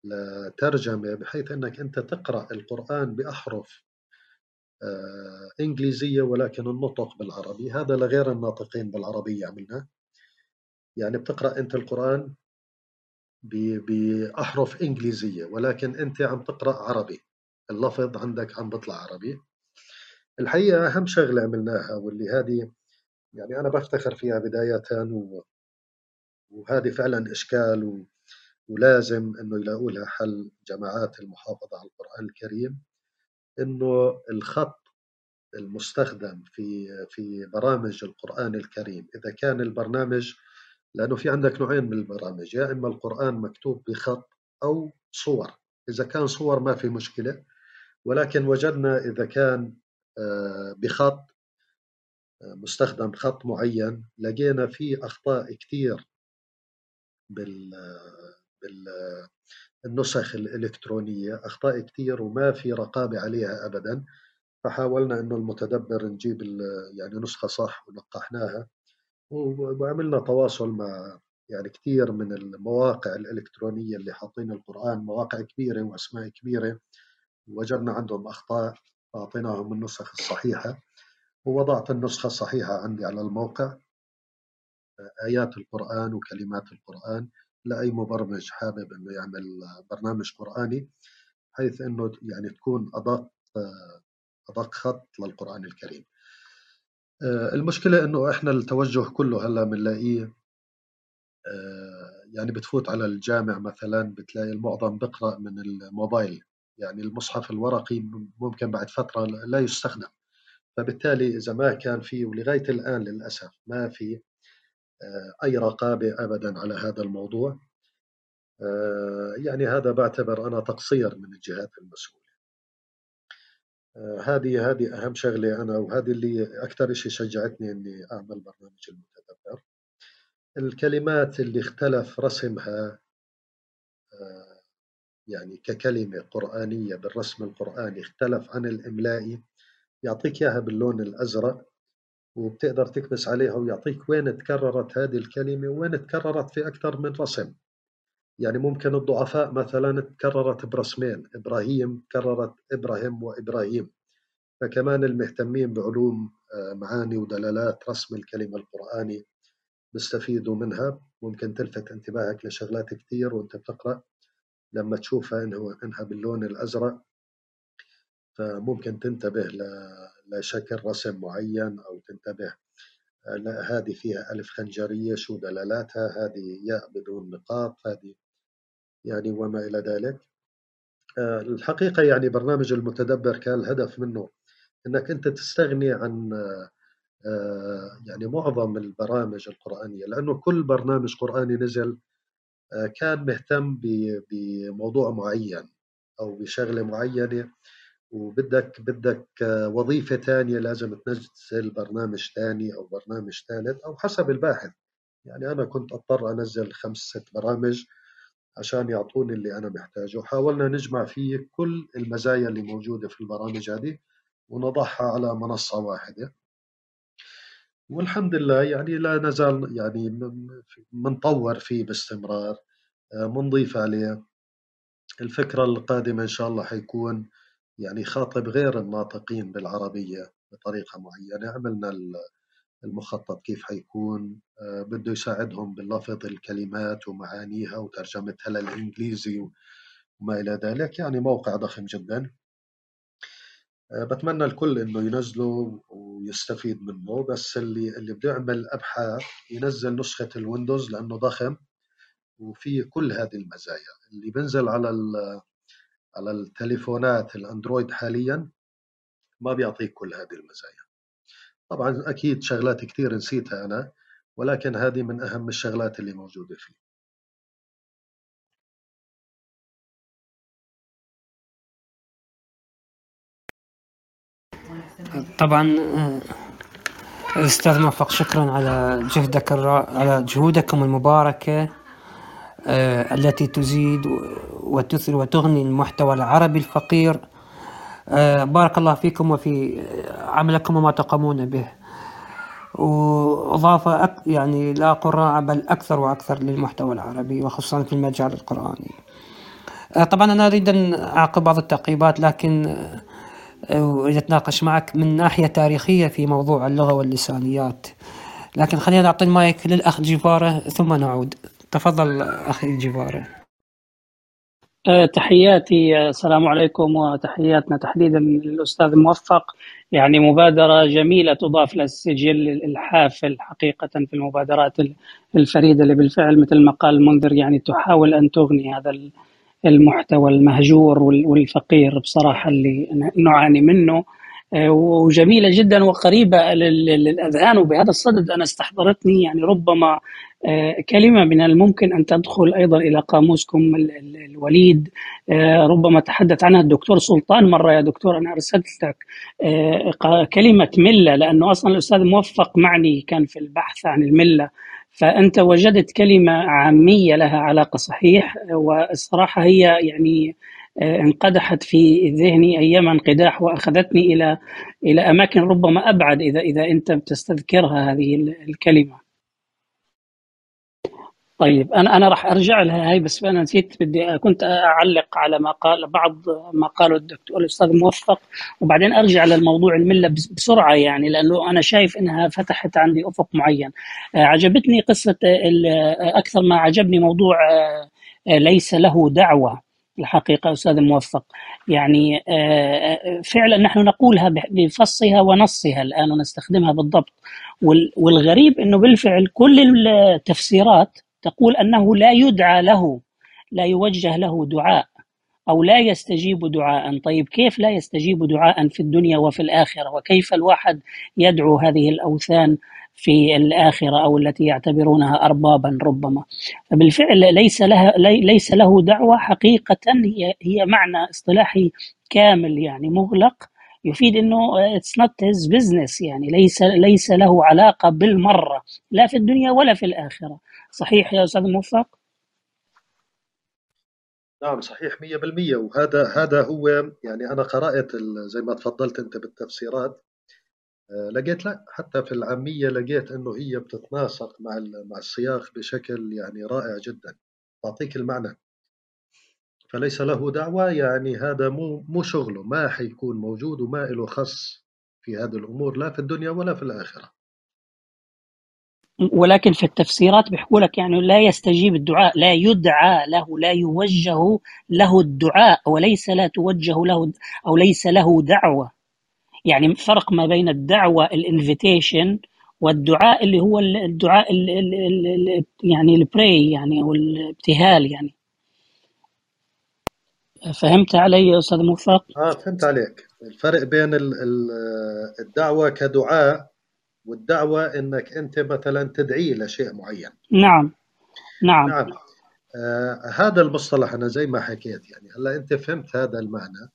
لترجمة بحيث أنك أنت تقرأ القرآن بأحرف آه، إنجليزية ولكن النطق بالعربي. هذا لغير الناطقين بالعربية عملنا. يعني بتقرأ أنت القرآن بأحرف إنجليزية ولكن أنت عم تقرأ عربي. اللفظ عندك عم بيطلع عربي. الحقيقة أهم شغلة عملناها واللي هذه يعني أنا بفتخر فيها بداية. وهذه فعلا إشكال و... ولازم إنه يلاقوا لها حل جماعات المحافظة على القرآن الكريم إنه الخط المستخدم في في برامج القرآن الكريم إذا كان البرنامج لأنه في عندك نوعين من البرامج يا إما القرآن مكتوب بخط أو صور إذا كان صور ما في مشكلة ولكن وجدنا إذا كان آه، بخط آه، مستخدم خط معين لقينا فيه أخطاء كثير بال بال النسخ الإلكترونية. أخطاء كثير وما في رقابة عليها أبدا. فحاولنا أنه المتدبر نجيب يعني نسخة صح ونقحناها. وعملنا تواصل مع يعني كثير من المواقع الإلكترونية اللي حاطين القرآن مواقع كبيرة وأسماء كبيرة. وجدنا عندهم أخطاء فأعطيناهم النسخ الصحيحة. ووضعت النسخة الصحيحة عندي على الموقع. آيات القرآن وكلمات القرآن. لأي مبرمج حابب إنه يعمل برنامج قرآني حيث إنه يعني تكون أدق أدق خط للقرآن الكريم. آه، المشكلة إنه إحنا التوجه كله هلأ بنلاقيه آه، يعني بتفوت على الجامع مثلا بتلاقي المعظم بقرأ من الموبايل يعني المصحف الورقي ممكن بعد فترة لا يستخدم فبالتالي إذا ما كان في ولغاية الآن للأسف ما في أي رقابة أبدا على هذا الموضوع. آه، يعني هذا بعتبر أنا تقصير من الجهات المسؤولة. آه، هذه هذه أهم شغلة أنا وهذه اللي أكثر شيء شجعتني إني أعمل برنامج المتدبر. الكلمات اللي اختلف رسمها يعني ككلمة قرآنية بالرسم القرآني اختلف عن الإملائي يعطيك إياها باللون الأزرق. وبتقدر تكبس عليها ويعطيك وين تكررت هذه الكلمة وين تكررت في أكثر من رسم. يعني ممكن الضعفاء مثلا تكررت برسمين إبراهيم كررت إبراهيم وإبراهيم. فكمان المهتمين بعلوم آه، معاني ودلالات رسم الكلمة القرآني بيستفيدوا منها. ممكن تلفت انتباهك لشغلات كثير وانت بتقرأ. لما تشوفها إنها باللون الأزرق فممكن تنتبه لشكل رسم معين أو تنتبه لا هذه فيها ألف خنجرية شو دلالاتها؟ هذه ياء بدون نقاط هذه يعني وما إلى ذلك. الحقيقة يعني برنامج المتدبر كان الهدف منه أنك أنت تستغني عن يعني معظم البرامج القرآنية لأنه كل برنامج قرآني نزل كان مهتم بموضوع معين أو بشغلة معينة. وبدك بدك وظيفة ثانية لازم تنزل برنامج ثاني أو برنامج ثالث أو حسب الباحث. يعني أنا كنت أضطر أنزل خمس ست برامج عشان يعطوني اللي أنا محتاجه. حاولنا نجمع فيه كل المزايا اللي موجودة في البرامج هذه ونضعها على منصة واحدة. والحمد لله يعني لا نزال يعني منطور فيه باستمرار منضيف عليه. الفكرة القادمة إن شاء الله حيكون يعني خاطب غير الناطقين بالعربية بطريقة معينة. عملنا المخطط كيف حيكون آه، بده يساعدهم بلفظ الكلمات ومعانيها وترجمتها للإنجليزي وما إلى ذلك. يعني موقع ضخم جدا. آه، بتمنى الكل إنه ينزله ويستفيد منه. بس اللي اللي بده يعمل أبحاث ينزل نسخة الويندوز لأنه ضخم وفيه كل هذه المزايا. اللي بنزل على على التليفونات الأندرويد حاليا ما بيعطيك كل هذه المزايا. طبعا أكيد شغلات كثير نسيتها أنا ولكن هذه من أهم الشغلات اللي موجودة فيه. طبعا أستاذ موفق شكرا على جهدك على جهودكم المباركة. التي تزيد وتثري وتغني المحتوى العربي الفقير. آه، بارك الله فيكم وفي عملكم وما تقومون به. وإضافة يعني لا قراء بل أكثر وأكثر للمحتوى العربي وخصوصا في المجال القرآني. آه، طبعا أنا أريد أن أعقب بعض التعقيبات لكن أتناقش معك من ناحية تاريخية في موضوع اللغة واللسانيات. لكن خلينا نعطي المايك للأخ جيفارة ثم نعود. تفضل أخي جيفاري أه، تحياتي السلام عليكم وتحياتنا تحديدا للأستاذ موفق. يعني مبادرة جميلة تضاف للسجل الحافل حقيقة في المبادرات الفريدة اللي بالفعل مثل ما قال المنذر يعني تحاول أن تغني هذا المحتوى المهجور والفقير بصراحة اللي نعاني منه. أه، وجميلة جدا وقريبة للأذهان وبهذا الصدد أنا استحضرتني. يعني ربما كلمة من الممكن أن تدخل أيضا إلى قاموسكم الوليد. آه، ربما تحدث عنها الدكتور سلطان مرة. يا دكتور أنا أرسلت لك آه، كلمة ملة لأنه أصلا الأستاذ موفق معني كان في البحث عن الملة. فأنت وجدت كلمة عامية لها علاقة صحيح والصراحة هي يعني انقدحت في ذهني أيام انقداح وأخذتني إلى إلى أماكن ربما أبعد اذا إذا أنت بتستذكرها هذه الكلمة. طيب أنا أنا راح أرجع لها هاي بس أنا نسيت بدي كنت أعلق على ما قال بعض ما قاله الدكتور الأستاذ موفق وبعدين أرجع للموضوع الملة بسرعة يعني لأنه أنا شايف إنها فتحت عندي أفق معين. آه، عجبتني قصة أكثر ما عجبني موضوع آه، ليس له دعوة الحقيقة أستاذ موفق. يعني آه، فعلا نحن نقولها بفصها ونصها الآن ونستخدمها بالضبط. والغريب إنه بالفعل كل التفسيرات تقول أنه لا يدعى له لا يوجه له دعاء أو لا يستجيب دعاء. طيب كيف لا يستجيب دعاء في الدنيا وفي الآخرة؟ وكيف الواحد يدعو هذه الأوثان في الآخرة أو التي يعتبرونها اربابا ربما؟ فبالفعل ليس لها ليس له دعوة حقيقة هي هي معنى اصطلاحي كامل يعني مغلق. يفيد إنه it's not his business يعني ليس ليس له علاقة بالمرة لا في الدنيا ولا في الآخرة. صحيح يا أستاذ موفق؟ نعم صحيح 100% وهذا هذا هو يعني أنا قرأت زي ما تفضلت أنت بالتفسيرات آه، لقيت لا حتى في العامية لقيت إنه هي بتتناسق مع مع السياق بشكل يعني رائع جدا. تعطيك المعنى. فليس له دعوة يعني هذا مو مو شغله. ما حيكون موجود وما له خص في هذه الأمور لا في الدنيا ولا في الآخرة. ولكن في التفسيرات بيحكوا لك يعني لا يستجيب الدعاء لا يدعى له لا يوجه له الدعاء وليس لا توجه له أو ليس له دعوة. يعني فرق ما بين الدعوة الانفيتيشن والدعاء اللي هو الدعاء ال ال ال يعني البراي يعني أو الابتهال يعني. فهمت علي يا أستاذ موفق؟ آه فهمت عليك. الفرق بين الدعوة كدعاء والدعوة إنك أنت مثلا تدعي لشيء معين. نعم. نعم. نعم. آه هذا المصطلح أنا زي ما حكيت يعني هلا أنت فهمت هذا المعنى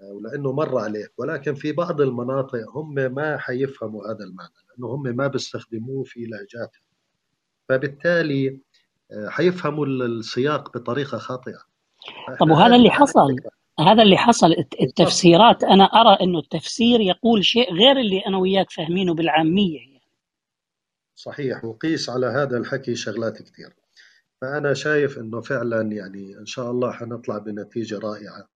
آه ولأنه مر عليك ولكن في بعض المناطق هم ما حيفهموا هذا المعنى لأنه هم ما بيستخدموه في لهجاتهم فبالتالي آه حيفهموا السياق بطريقة خاطئة. طب وهذا اللي حصل؟ هذا اللي حصل التفسيرات أنا أرى إنه التفسير يقول شيء غير اللي أنا وياك فاهمينه بالعامية يعني. صحيح وقيس على هذا الحكي شغلات كثير فأنا شايف إنه فعلا يعني إن شاء الله حنطلع بنتيجة رائعة.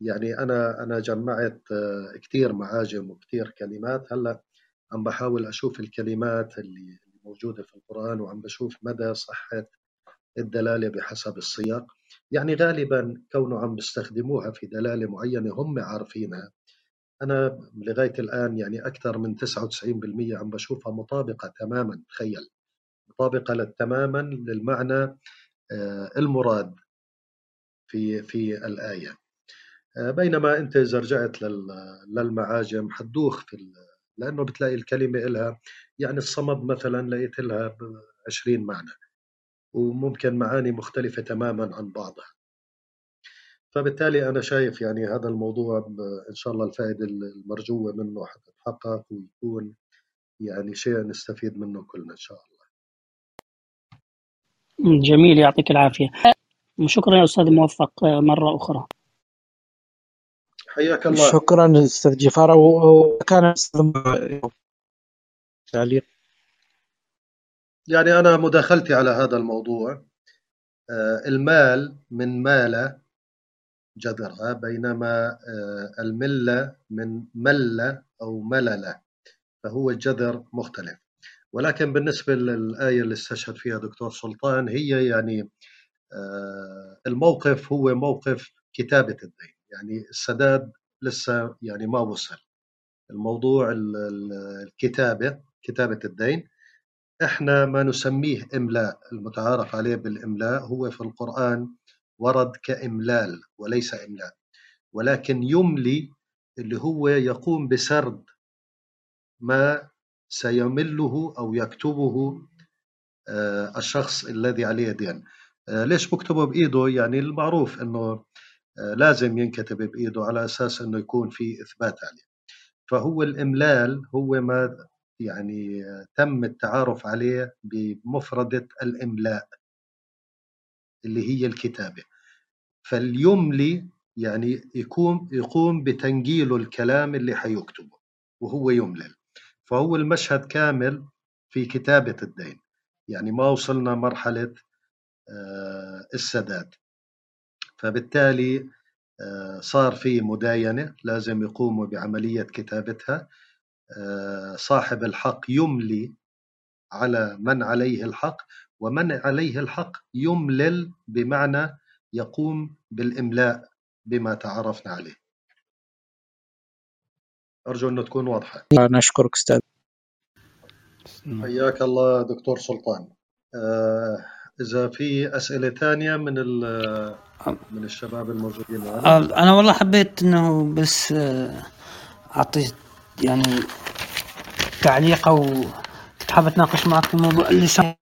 يعني أنا أنا جمعت كثير معاجم وكثير كلمات. هلأ عم بحاول أشوف الكلمات اللي موجودة في القرآن وعم بشوف مدى صحة الدلالة بحسب السياق. يعني غالبا كونه عم بيستخدموها في دلالة معينة هم عارفينها. أنا لغاية الآن يعني أكثر من 99% عم بشوفها مطابقة تماما تخيل. مطابقة تماما للمعنى المراد في في الآية. بينما أنت إذا رجعت للمعاجم حتدوخ في لأنه بتلاقي الكلمة لها يعني الصمد مثلا لقيت لها 20 معنى. وممكن معاني مختلفة تماما عن بعضها. فبالتالي أنا شايف يعني هذا الموضوع إن شاء الله الفائدة المرجوة منه حتتحقق ويكون يعني شيء نستفيد منه كلنا إن شاء الله. جميل يعطيك العافية. شكرا يا أستاذ موفق مرة أخرى. حياك الله. شكرا أستاذ جفارة وكان تعليق يعني أنا مداخلتي على هذا الموضوع المال من مال جذرها بينما الملة من ملة أو مللة فهو الجذر مختلف. ولكن بالنسبة للآية اللي استشهد فيها دكتور سلطان هي يعني الموقف هو موقف كتابة الدين. يعني السداد لسه يعني ما وصل. الموضوع الكتابة كتابة الدين إحنا ما نسميه إملاء المتعارف عليه بالإملاء هو في القرآن ورد كإملال وليس إملاء ولكن يملي اللي هو يقوم بسرد ما سيمله أو يكتبه الشخص الذي عليه دين. ليش بكتبه بإيده؟ يعني المعروف إنه لازم ينكتب بإيده على أساس إنه يكون في إثبات عليه. فهو الإملال هو ما يعني تم التعارف عليه بمفردة الإملاء اللي هي الكتابة. فاليملي يعني يقوم يقوم بتنجيل الكلام اللي حيكتبه وهو يملل فهو المشهد كامل في كتابة الدين. يعني ما وصلنا مرحلة السداد. فبالتالي صار في مداينة لازم يقوموا بعملية كتابتها. صاحب الحق يملي على من عليه الحق ومن عليه الحق يملل بمعنى يقوم بالإملاء بما تعرفنا عليه. أرجو أنه تكون واضحة. نشكرك أستاذ. حياك الله دكتور سلطان. إذا في أسئلة ثانية من من الشباب الموجودين معنا. أنا والله حبيت أنه بس أعطي يعني تعليق أو كنت حاب اتناقش معك في موضوع اللسان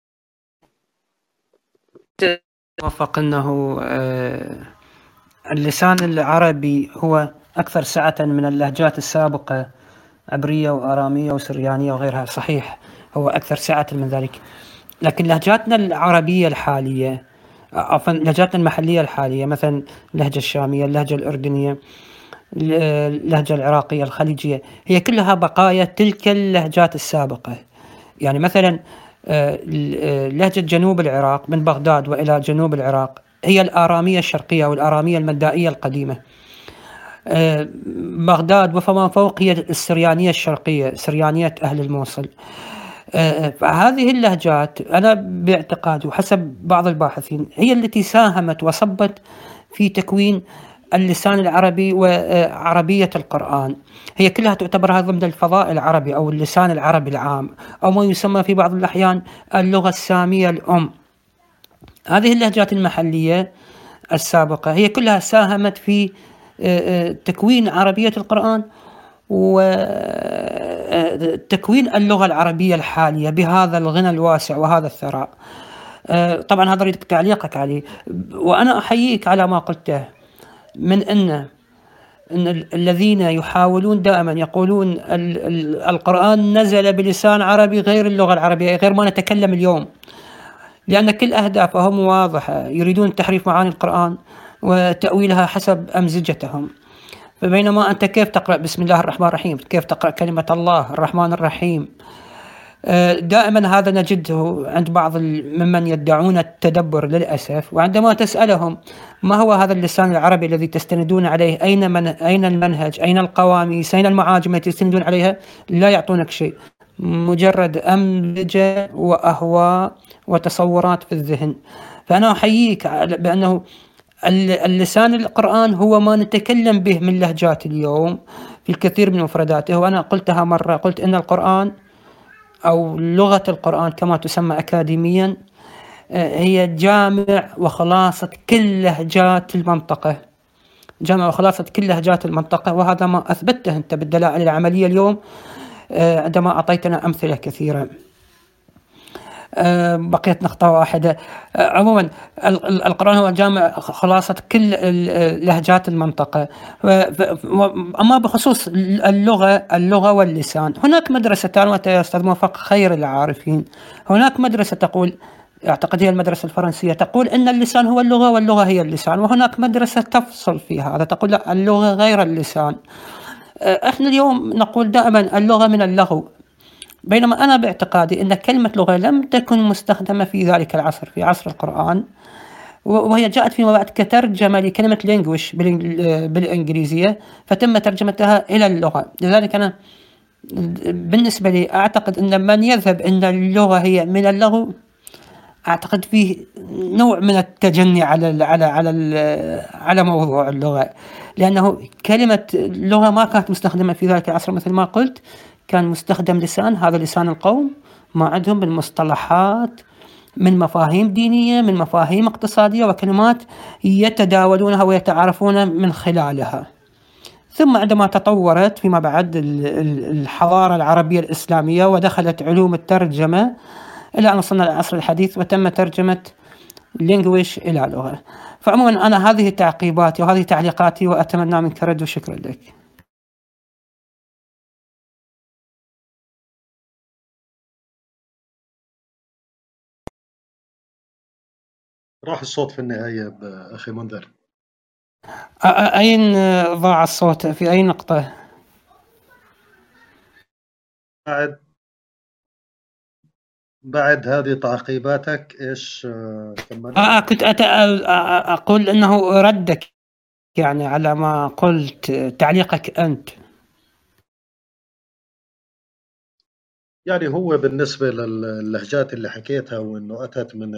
وفق انه اللسان العربي هو أكثر سعة من اللهجات السابقة عبرية وآرامية وسريانية وغيرها صحيح هو أكثر سعة من ذلك. لكن لهجاتنا العربية الحالية عفوا لهجاتنا المحلية الحالية مثلا اللهجة الشامية اللهجة الأردنية اللهجة العراقية الخليجية. هي كلها بقايا تلك اللهجات السابقة. يعني مثلا آه، آه، لهجة جنوب العراق من بغداد وإلى جنوب العراق هي الآرامية الشرقية والآرامية المندائية القديمة. آه، بغداد وفما فوق هي السريانية الشرقية سريانية أهل الموصل. هذه اللهجات أنا باعتقادي وحسب بعض الباحثين هي التي ساهمت وصبت في تكوين اللسان العربي وعربية القرآن. هي كلها تعتبر ضمن الفضاء العربي أو اللسان العربي العام أو ما يسمى في بعض الأحيان اللغة السامية الأم. هذه اللهجات المحلية السابقة. هي كلها ساهمت في آه، آه، تكوين عربية القرآن وتكوين آه، اللغة العربية الحالية بهذا الغنى الواسع وهذا الثراء. طبعا هذا اريد تعليقك عليه. وأنا أحييك على ما قلته. من أن أن الذين يحاولون دائما يقولون القرآن نزل بلسان عربي غير اللغة العربية غير ما نتكلم اليوم. لأن كل أهدافهم واضحة يريدون تحريف معاني القرآن وتأويلها حسب أمزجتهم. فبينما أنت كيف تقرأ؟ بسم الله الرحمن الرحيم. كيف تقرأ كلمة الله الرحمن الرحيم؟ دائما هذا نجده عند بعض ممن يدعون التدبر للأسف. وعندما تسألهم ما هو هذا اللسان العربي الذي تستندون عليه؟ أين من أين المنهج؟ أين القواميس؟ أين المعاجم التي تستندون عليها؟ لا يعطونك شيء. مجرد امزجه وأهواء وتصورات في الذهن. فأنا أحييك بأنه اللسان القرآن هو ما نتكلم به من لهجات اليوم في الكثير من مفرداته. وأنا قلتها مرة قلت إن القرآن أو لغة القرآن كما تسمى أكاديميا آه، هي جامع وخلاصة كل لهجات المنطقة. جامع وخلاصة كل لهجات المنطقة وهذا ما أثبته أنت بالدلائل العملية اليوم آه، عندما أعطيتنا أمثلة كثيرة. بقيت نقطة واحدة. عموما القرآن هو جامع خلاصة كل لهجات المنطقة. أما بخصوص اللغة اللغة واللسان. هناك مدرستان وأنت يا أستاذ موفق خير العارفين. هناك مدرسة تقول أعتقد هي المدرسة الفرنسية تقول أن اللسان هو اللغة واللغة هي اللسان. وهناك مدرسة تفصل في هذا تقول لا اللغة غير اللسان. آه، إحنا اليوم نقول دائما اللغة من اللغو. بينما أنا باعتقادي أن كلمة لغة لم تكن مستخدمة في ذلك العصر في عصر القرآن. وهي جاءت فيما بعد كترجمة لكلمة لينجوش بالإنجليزية فتم ترجمتها إلى اللغة. لذلك أنا بالنسبة لي أعتقد أن من يذهب أن اللغة هي من اللغو أعتقد فيه نوع من التجني على على على على موضوع اللغة. لأنه كلمة لغة ما كانت مستخدمة في ذلك العصر مثل ما قلت. كان مستخدم لسان هذا لسان القوم ما عندهم بالمصطلحات من مفاهيم دينية من مفاهيم اقتصادية وكلمات يتداولونها ويتعارفون من خلالها. ثم عندما تطورت فيما بعد الحضارة العربية الإسلامية ودخلت علوم الترجمة إلى أن وصلنا للعصر الحديث وتم ترجمة لينجويش إلى لغة. فعموما أنا هذه تعقيباتي وهذه تعليقاتي وأتمنى منك رد وشكرا لك. راح الصوت في النهاية أخي منذر. أين ضاع الصوت؟ في أي نقطة؟ بعد بعد هذه تعقيباتك إيش آه, آه كنت أت... أقول إنه ردك يعني على ما قلت تعليقك أنت. يعني هو بالنسبة للهجات اللي حكيتها وإنه أتت من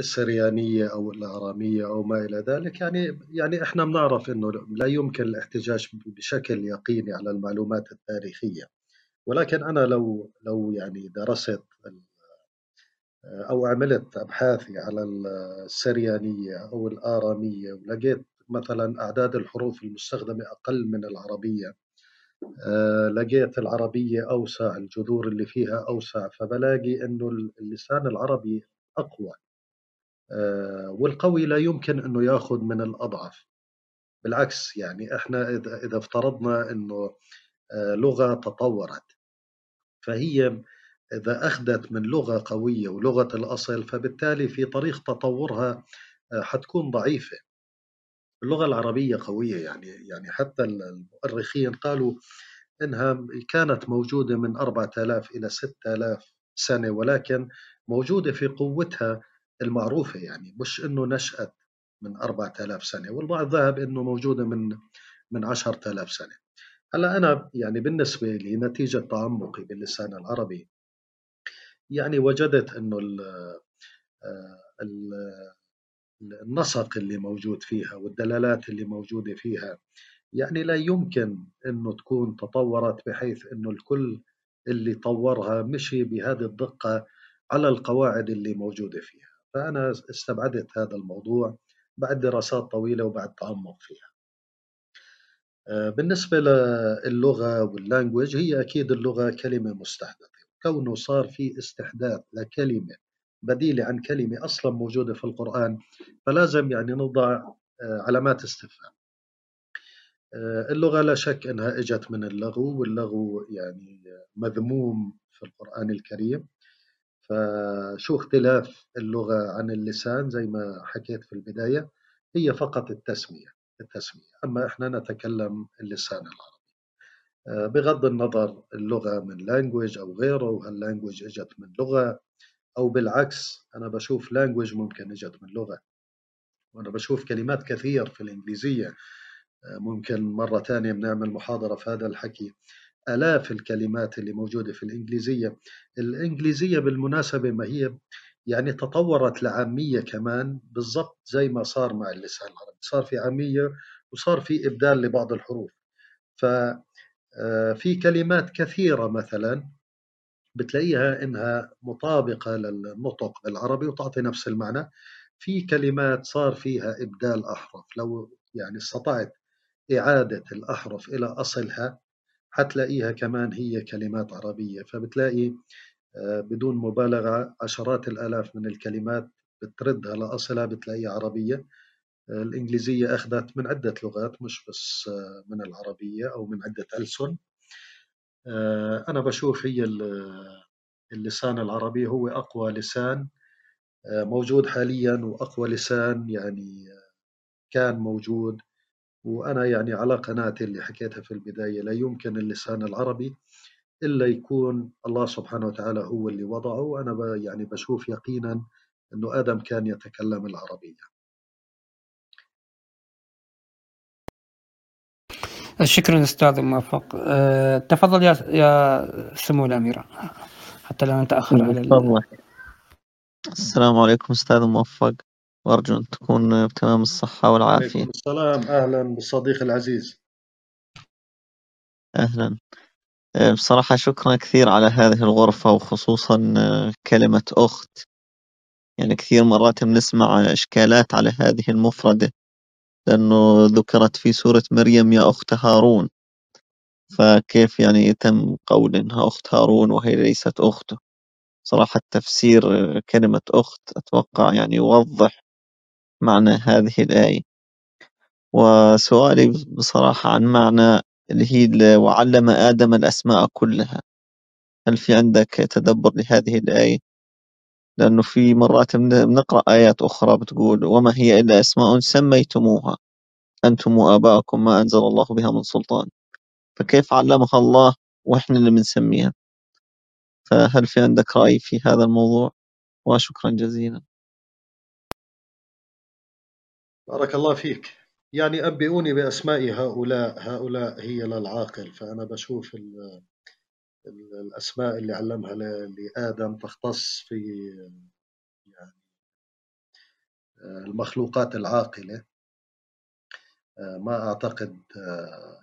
السريانية أو الآرامية أو ما إلى ذلك. يعني يعني إحنا بنعرف إنه لا يمكن الاحتجاج بشكل يقيني على المعلومات التاريخية. ولكن أنا لو لو يعني درست أو عملت أبحاثي على السريانية أو الآرامية ولقيت مثلا أعداد الحروف المستخدمة أقل من العربية آه، لقيت العربية أوسع الجذور اللي فيها أوسع فبلاقي إنه اللسان العربي أقوى. والقوي لا يمكن أنه يأخذ من الأضعف. بالعكس يعني إحنا إذا إذا افترضنا أنه آه، لغة تطورت فهي إذا أخذت من لغة قوية ولغة الأصل فبالتالي في طريق تطورها آه، حتكون ضعيفة. اللغة العربية قوية يعني يعني حتى المؤرخين قالوا إنها كانت موجودة من 4000 إلى 6000 سنة ولكن موجودة في قوتها المعروفة يعني مش إنه نشأت من 4000 سنة والبعض ذهب إنه موجودة من من 10000 سنة. هلأ أنا يعني بالنسبة لي نتيجة تعمقي باللسان العربي يعني وجدت إنه النسق اللي موجود فيها والدلالات اللي موجودة فيها يعني لا يمكن إنه تكون تطورت بحيث إنه الكل اللي طورها مشي بهذه الدقة على القواعد اللي موجودة فيها. فأنا استبعدت هذا الموضوع بعد دراسات طويلة وبعد تعمق فيها. آه، بالنسبة للغة واللانجوج هي أكيد اللغة كلمة مستحدثة كونه صار في استحداث لكلمة بديلة عن كلمة أصلا موجودة في القرآن فلازم يعني نضع آه، علامات استفهام. آه، اللغة لا شك أنها إجت من اللغو واللغو يعني مذموم في القرآن الكريم. فشو اختلاف اللغة عن اللسان زي ما حكيت في البداية؟ هي فقط التسمية التسمية. أما إحنا نتكلم اللسان العربي. آه، بغض النظر اللغة من language أو غيره وهال language إجت من لغة أو بالعكس أنا بشوف language ممكن إجت من لغة. وأنا بشوف كلمات كثير في الإنجليزية. ممكن مرة ثانية بنعمل محاضرة في هذا الحكي. آلاف الكلمات اللي موجودة في الإنجليزية. الإنجليزية بالمناسبة ما هي يعني تطورت لعامية كمان بالضبط زي ما صار مع اللسان العربي. صار في عامية وصار في إبدال لبعض الحروف. ففي آه، كلمات كثيرة مثلا بتلاقيها إنها مطابقة للنطق بالعربي وتعطي نفس المعنى. في كلمات صار فيها إبدال أحرف. لو يعني استطعت إعادة الأحرف إلى أصلها حتلاقيها كمان هي كلمات عربية فبتلاقي آه، بدون مبالغة عشرات الآلاف من الكلمات بتردها لأصلها بتلاقيها عربية. آه، الإنجليزية أخذت من عدة لغات مش بس آه، من العربية أو من عدة ألسن. أنا بشوف هي اللسان العربي هو أقوى لسان موجود حاليا وأقوى لسان يعني كان موجود. وأنا يعني على قناعتي اللي حكيتها في البداية لا يمكن اللسان العربي إلا يكون الله سبحانه وتعالى هو اللي وضعه وأنا يعني بشوف يقينا أنه آدم كان يتكلم العربية. شكرا أستاذ موفق أه تفضل يا يا سمو الأميرة حتى لا نتأخر على السلام عليكم أستاذ موفق وأرجو أن تكون بتمام الصحة والعافية. عليكم السلام. أهلا بالصديق العزيز. أهلا. آه، بصراحة شكرا كثير على هذه الغرفة وخصوصا آه، كلمة أخت. يعني كثير مرات بنسمع إشكالات على هذه المفردة لأنه ذكرت في سورة مريم يا أخت هارون فكيف يعني يتم قول إنها أخت هارون وهي ليست أخته؟ صراحة تفسير آه، كلمة أخت أتوقع يعني يوضح معنى هذه الآية. وسؤالي بصراحة عن معنى اللي هي وعلم آدم الأسماء كلها. هل في عندك تدبر لهذه الآية؟ لأنه في مرات بنقرأ آيات أخرى بتقول وما هي إلا أسماء سميتموها. أنتم وآباءكم ما أنزل الله بها من سلطان. فكيف علمها الله وإحنا اللي بنسميها؟ فهل في عندك رأي في هذا الموضوع؟ وشكرا جزيلا. بارك الله فيك. يعني أنبئوني بأسماء هؤلاء هؤلاء هي للعاقل فأنا بشوف الأسماء اللي علمها لآدم تختص في يعني المخلوقات العاقلة. ما أعتقد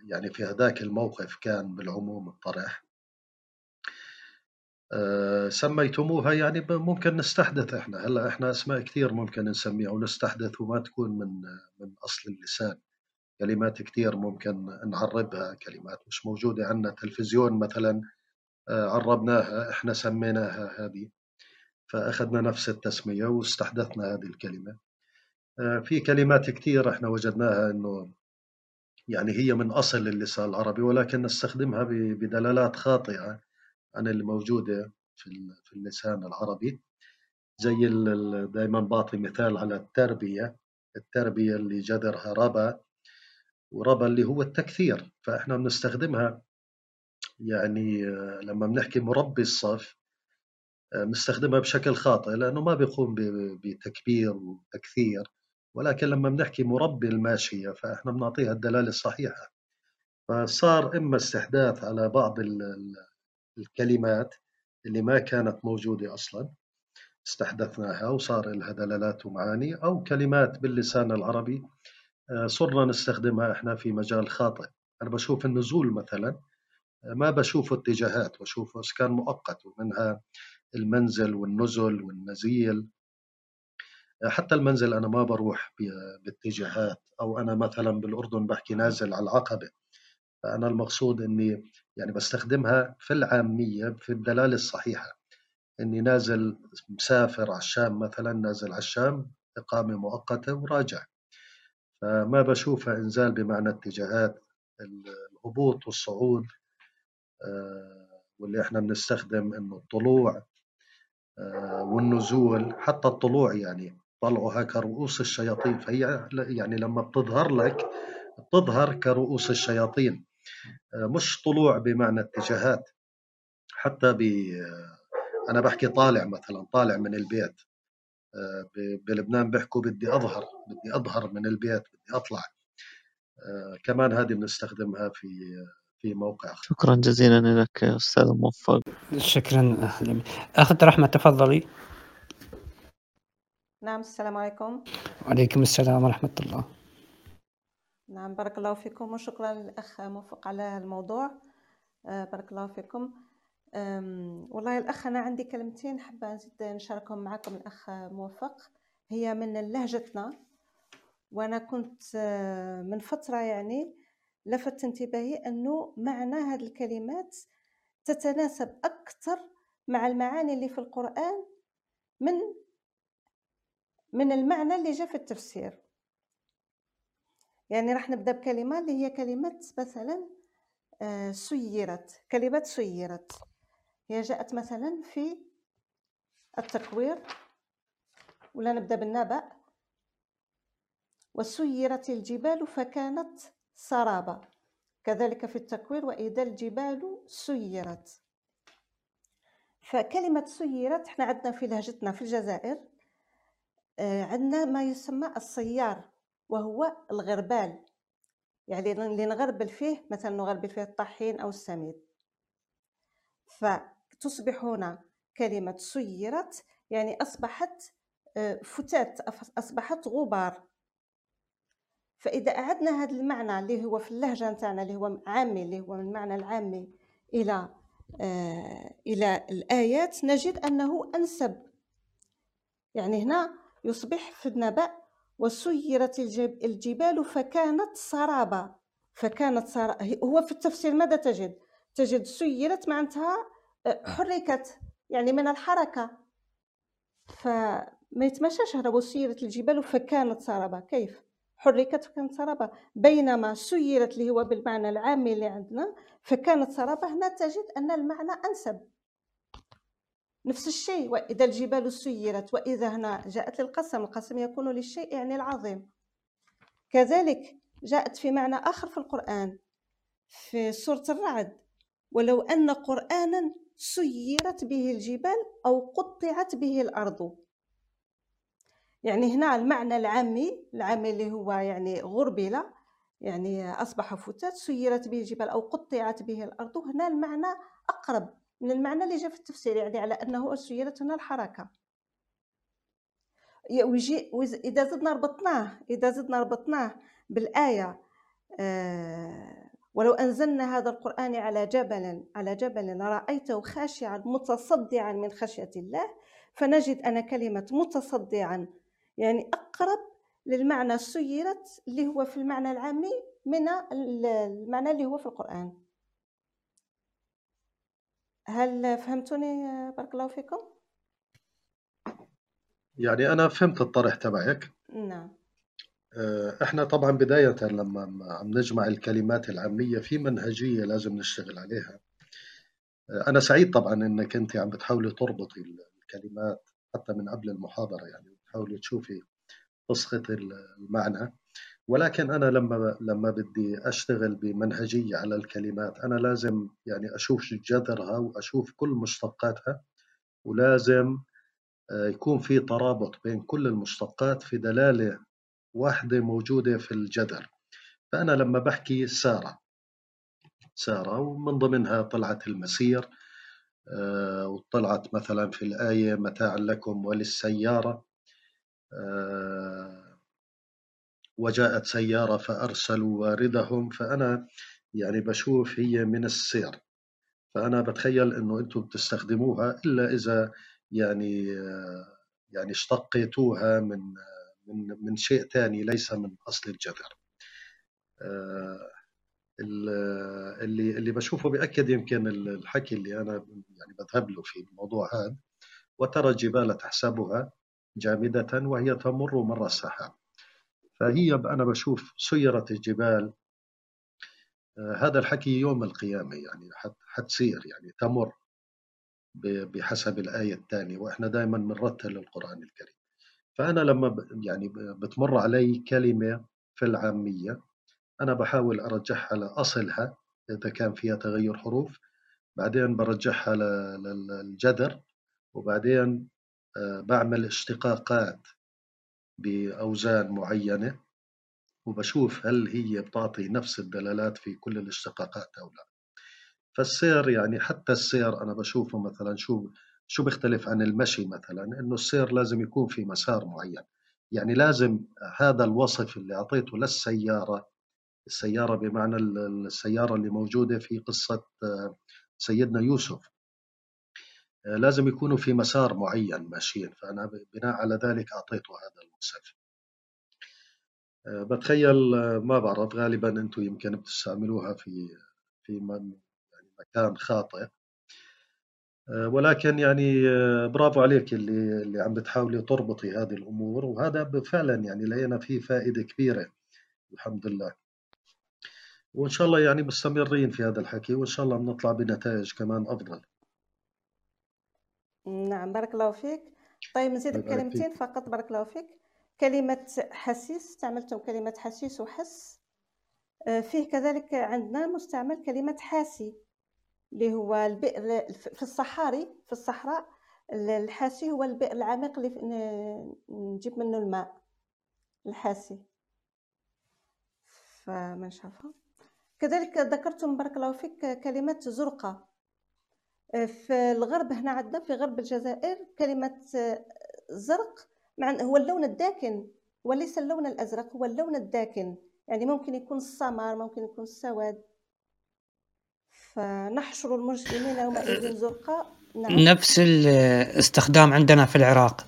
يعني في هذاك الموقف كان بالعموم الطرح. آه، سميتموها يعني ممكن نستحدث إحنا. هلأ إحنا أسماء كثير ممكن نسميها ونستحدث وما تكون من من أصل اللسان. كلمات كثير ممكن نعربها كلمات مش موجودة عندنا. تلفزيون مثلا آه، عربناها إحنا سميناها هذه. فأخذنا نفس التسمية واستحدثنا هذه الكلمة. آه، في كلمات كثير إحنا وجدناها إنه يعني هي من أصل اللسان العربي ولكن نستخدمها بدلالات خاطئة. عن الموجودة في في اللسان العربي. زي دائما بعطي مثال على التربية. التربية اللي جذرها ربا وربا اللي هو التكثير. فإحنا بنستخدمها يعني لما بنحكي مربي الصف بنستخدمها بشكل خاطئ لأنه ما بيقوم بتكبير وتكثير. ولكن لما بنحكي مربي الماشية فإحنا بنعطيها الدلالة الصحيحة. فصار إما استحداث على بعض الكلمات اللي ما كانت موجودة أصلا استحدثناها وصار لها دلالات ومعاني أو كلمات باللسان العربي آه، صرنا نستخدمها إحنا في مجال خاطئ. أنا بشوف النزول مثلا آه، ما بشوفه اتجاهات بشوفه إسكان مؤقت ومنها المنزل والنزل والنزيل. آه، حتى المنزل أنا ما بروح باتجاهات أو أنا مثلا بالأردن بحكي نازل على العقبة. فأنا المقصود إني يعني بستخدمها في العامية في الدلالة الصحيحة. إني نازل مسافر على الشام مثلا نازل على الشام إقامة مؤقتة وراجع. فما بشوفها إنزال بمعنى اتجاهات الهبوط والصعود آه، واللي إحنا بنستخدم إنه الطلوع آه، والنزول. حتى الطلوع يعني طلعها كرؤوس الشياطين. فهي يعني لما بتظهر لك بتظهر كرؤوس الشياطين. مش طلوع بمعنى اتجاهات. حتى ب أنا بحكي طالع مثلا طالع من البيت آه، بلبنان بيحكوا بدي أظهر بدي أظهر من البيت بدي أطلع. آه، كمان هذه بنستخدمها في في موقع شكرا جزيلا لك أستاذ موفق. شكرا اخت رحمه تفضلي. نعم السلام عليكم. وعليكم السلام ورحمة الله. نعم بارك الله فيكم وشكرا للأخ موفق على الموضوع. آه، بارك الله فيكم. والله الأخ أنا عندي كلمتين حابة نزيد نشاركهم معكم الأخ موفق. هي من لهجتنا. وأنا كنت آه، من فترة يعني لفت انتباهي أنه معنى هذه الكلمات تتناسب أكثر مع المعاني اللي في القرآن من من المعنى اللي جاء في التفسير. يعني راح نبدأ بكلمة اللي هي كلمة مثلا آه، سيرت. كلمة سيرت. هي جاءت مثلا في التكوير ولا نبدأ بالنبأ؟ وسيرت الجبال فكانت سرابا كذلك في التكوير وإذا الجبال سيرت. فكلمة سيرت إحنا عندنا في لهجتنا في الجزائر آه، عندنا ما يسمى السيار. وهو الغربال. يعني اللي نغربل فيه مثلا نغربل فيه الطحين أو السميد. ف تصبح هنا كلمة سيرت يعني أصبحت آه، فتات أصبحت غبار. فإذا أعدنا هذا المعنى اللي هو في اللهجة نتاعنا اللي هو عامي اللي هو من المعنى العامي إلى آه، إلى الآيات نجد أنه أنسب. يعني هنا يصبح في النبأ وسيرت الجبال فكانت سرابا فكانت سرابا هو في التفسير ماذا تجد؟ تجد سيرت معناتها حركت يعني من الحركة. فما يتمشاش هذا وسيرت الجبال فكانت سرابة. كيف؟ حركت فكانت سرابة. بينما سيرت اللي هو بالمعنى العامي اللي عندنا فكانت سرابة. هنا تجد أن المعنى أنسب. نفس الشيء وإذا الجبال سيرت وإذا هنا جاءت للقسم القسم يكون للشيء يعني العظيم. كذلك جاءت في معنى آخر في القرآن في سورة الرعد ولو أن قرآنا سيرت به الجبال أو قطعت به الأرض. يعني هنا المعنى العامي العامي اللي هو يعني غربلة يعني أصبح فتات سيرت به الجبال أو قطعت به الأرض هنا المعنى أقرب. من المعنى اللي جاء في التفسير يعني على أنه سيرت هنا الحركة ويجي إذا زدنا ربطناه إذا زدنا ربطناه بالآية آه ولو أنزلنا هذا القرآن على جبل على جبل لرأيته خاشعا متصدعا من خشية الله فنجد أن كلمة متصدعا يعني أقرب للمعنى سيرت اللي هو في المعنى العامي من المعنى اللي هو في القرآن. هل فهمتوني بارك الله فيكم؟ يعني أنا فهمت الطرح تبعك. نعم. آه، إحنا طبعا بداية لما عم نجمع الكلمات العامية في منهجية لازم نشتغل عليها. أنا سعيد طبعا إنك أنت عم بتحاولي تربطي الكلمات حتى من قبل المحاضرة يعني بتحاولي تشوفي قصة المعنى. ولكن أنا لما لما بدي أشتغل بمنهجية على الكلمات أنا لازم يعني أشوف جذرها وأشوف كل مشتقاتها ولازم آه، يكون في ترابط بين كل المشتقات في دلالة واحدة موجودة في الجذر. فأنا لما بحكي سارة سارة ومن ضمنها طلعت المسير آه، وطلعت مثلا في الآية متاع لكم وللسيارة آه، وجاءت سيارة فأرسلوا واردهم فأنا يعني بشوف هي من السير. فأنا بتخيل إنه أنتم بتستخدموها إلا إذا يعني يعني اشتقيتوها من من من شيء ثاني ليس من أصل الجذر. آه، اللي اللي بشوفه بأكد يمكن الحكي اللي أنا يعني بذهب له في الموضوع هذا وترى الجبال تحسبها جامدة وهي تمر مر السحاب فهي أنا بشوف سيرت الجبال آه، هذا الحكي يوم القيامة يعني حتصير يعني تمر بحسب الآية الثانية وإحنا دائما بنرتل القرآن الكريم. فأنا لما يعني بتمر علي كلمة في العامية أنا بحاول أرجعها لأصلها إذا كان فيها تغير حروف بعدين برجعها للجذر وبعدين آه، بعمل اشتقاقات بأوزان معينة وبشوف هل هي بتعطي نفس الدلالات في كل الاشتقاقات أو لا. فالسير يعني حتى السير أنا بشوفه مثلا شو شو بيختلف عن المشي مثلا إنه السير لازم يكون في مسار معين. يعني لازم هذا الوصف اللي أعطيته للسيارة السيارة بمعنى السيارة اللي موجودة في قصة آه، سيدنا يوسف. لازم يكونوا في مسار معين ماشيين فأنا بناء على ذلك أعطيته هذا الوصف آه، بتخيل ما بعرف غالبا أنتم يمكن بتستعملوها في في يعني مكان خاطئ. ولكن يعني برافو عليك اللي اللي عم بتحاولي تربطي هذه الأمور وهذا فعلا يعني لقينا فيه فائدة كبيرة الحمد لله. وإن شاء الله يعني مستمرين في هذا الحكي وإن شاء الله بنطلع بنتائج كمان أفضل. نعم بارك الله فيك. طيب نزيد بكلمتين فقط بارك الله فيك. كلمة حسيس استعملتم كلمة حسيس وحس. آه، فيه كذلك عندنا مستعمل كلمة حاسي اللي هو البئر في الصحاري في الصحراء الحاسي هو البئر العميق اللي نجيب منه الماء الحاسي. فما نشوفها كذلك ذكرتم بارك الله فيك كلمة زرقة في الغرب هنا عندنا في غرب الجزائر كلمة زرق هو اللون الداكن وليس اللون الأزرق هو اللون الداكن. يعني ممكن يكون السمر ممكن يكون السواد. فنحشر المسلمين يومئذ زرقاء. نعم. نفس الاستخدام عندنا في العراق.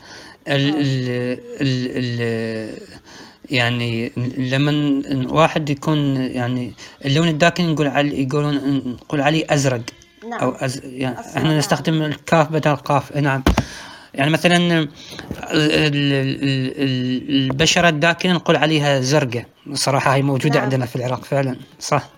ال آه. ال ال يعني لما واحد يكون يعني اللون الداكن نقول علي يقولون نقول عليه أزرق. نعم. أو أز يعني إحنا نعم. نستخدم الكاف بدل القاف نعم. يعني مثلا البشرة الداكنة نقول عليها زرقاء. صراحة هي موجودة نعم. عندنا في العراق فعلا. صح.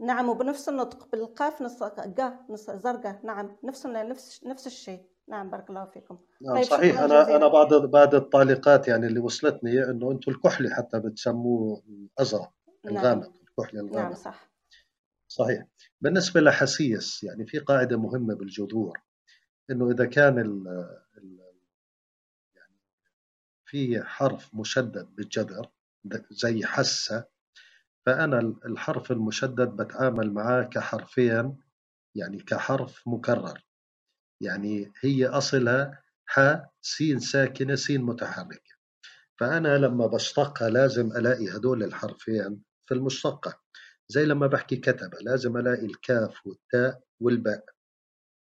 نعم وبنفس النطق بالقاف نص قا نص زرقاء. نعم نفس نفس نفس الشيء. نعم بارك الله فيكم. نعم طيب صحيح. أنا جزيلا. أنا بعض بعض التعليقات يعني اللي وصلتني إنه أنتم الكحلي حتى بتسموه الأزرق نعم. الغامق الكحلي الغامق. نعم صح. صحيح. بالنسبة لحسيس يعني في قاعدة مهمة بالجذور إنه إذا كان ال ال يعني في حرف مشدد بالجذر زي حسة فأنا الحرف المشدد بتعامل معاه كحرفين يعني كحرف مكرر. يعني هي أصلها ح س ساكنة س متحركة. فأنا لما بشتقها لازم ألاقي هدول الحرفين في المشتقة. زي لما بحكي كتب لازم ألاقي الكاف والتاء والباء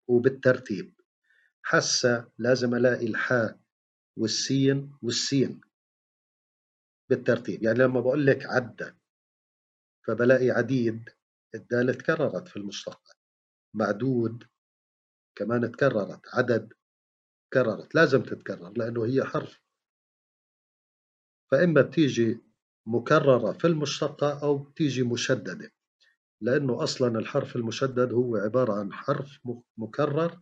وبالترتيب. حسة لازم ألاقي الحاء والسين والسين بالترتيب. يعني لما بقول لك عدى فبلاقي عديد الدالة تكررت في المشتقة معدود كمان تكررت عدد تكررت لازم تتكرر لأنه هي حرف. فإما بتيجي مكررة في المشتقة أو بتيجي مشددة لأنه أصلا الحرف المشدد هو عبارة عن حرف مكرر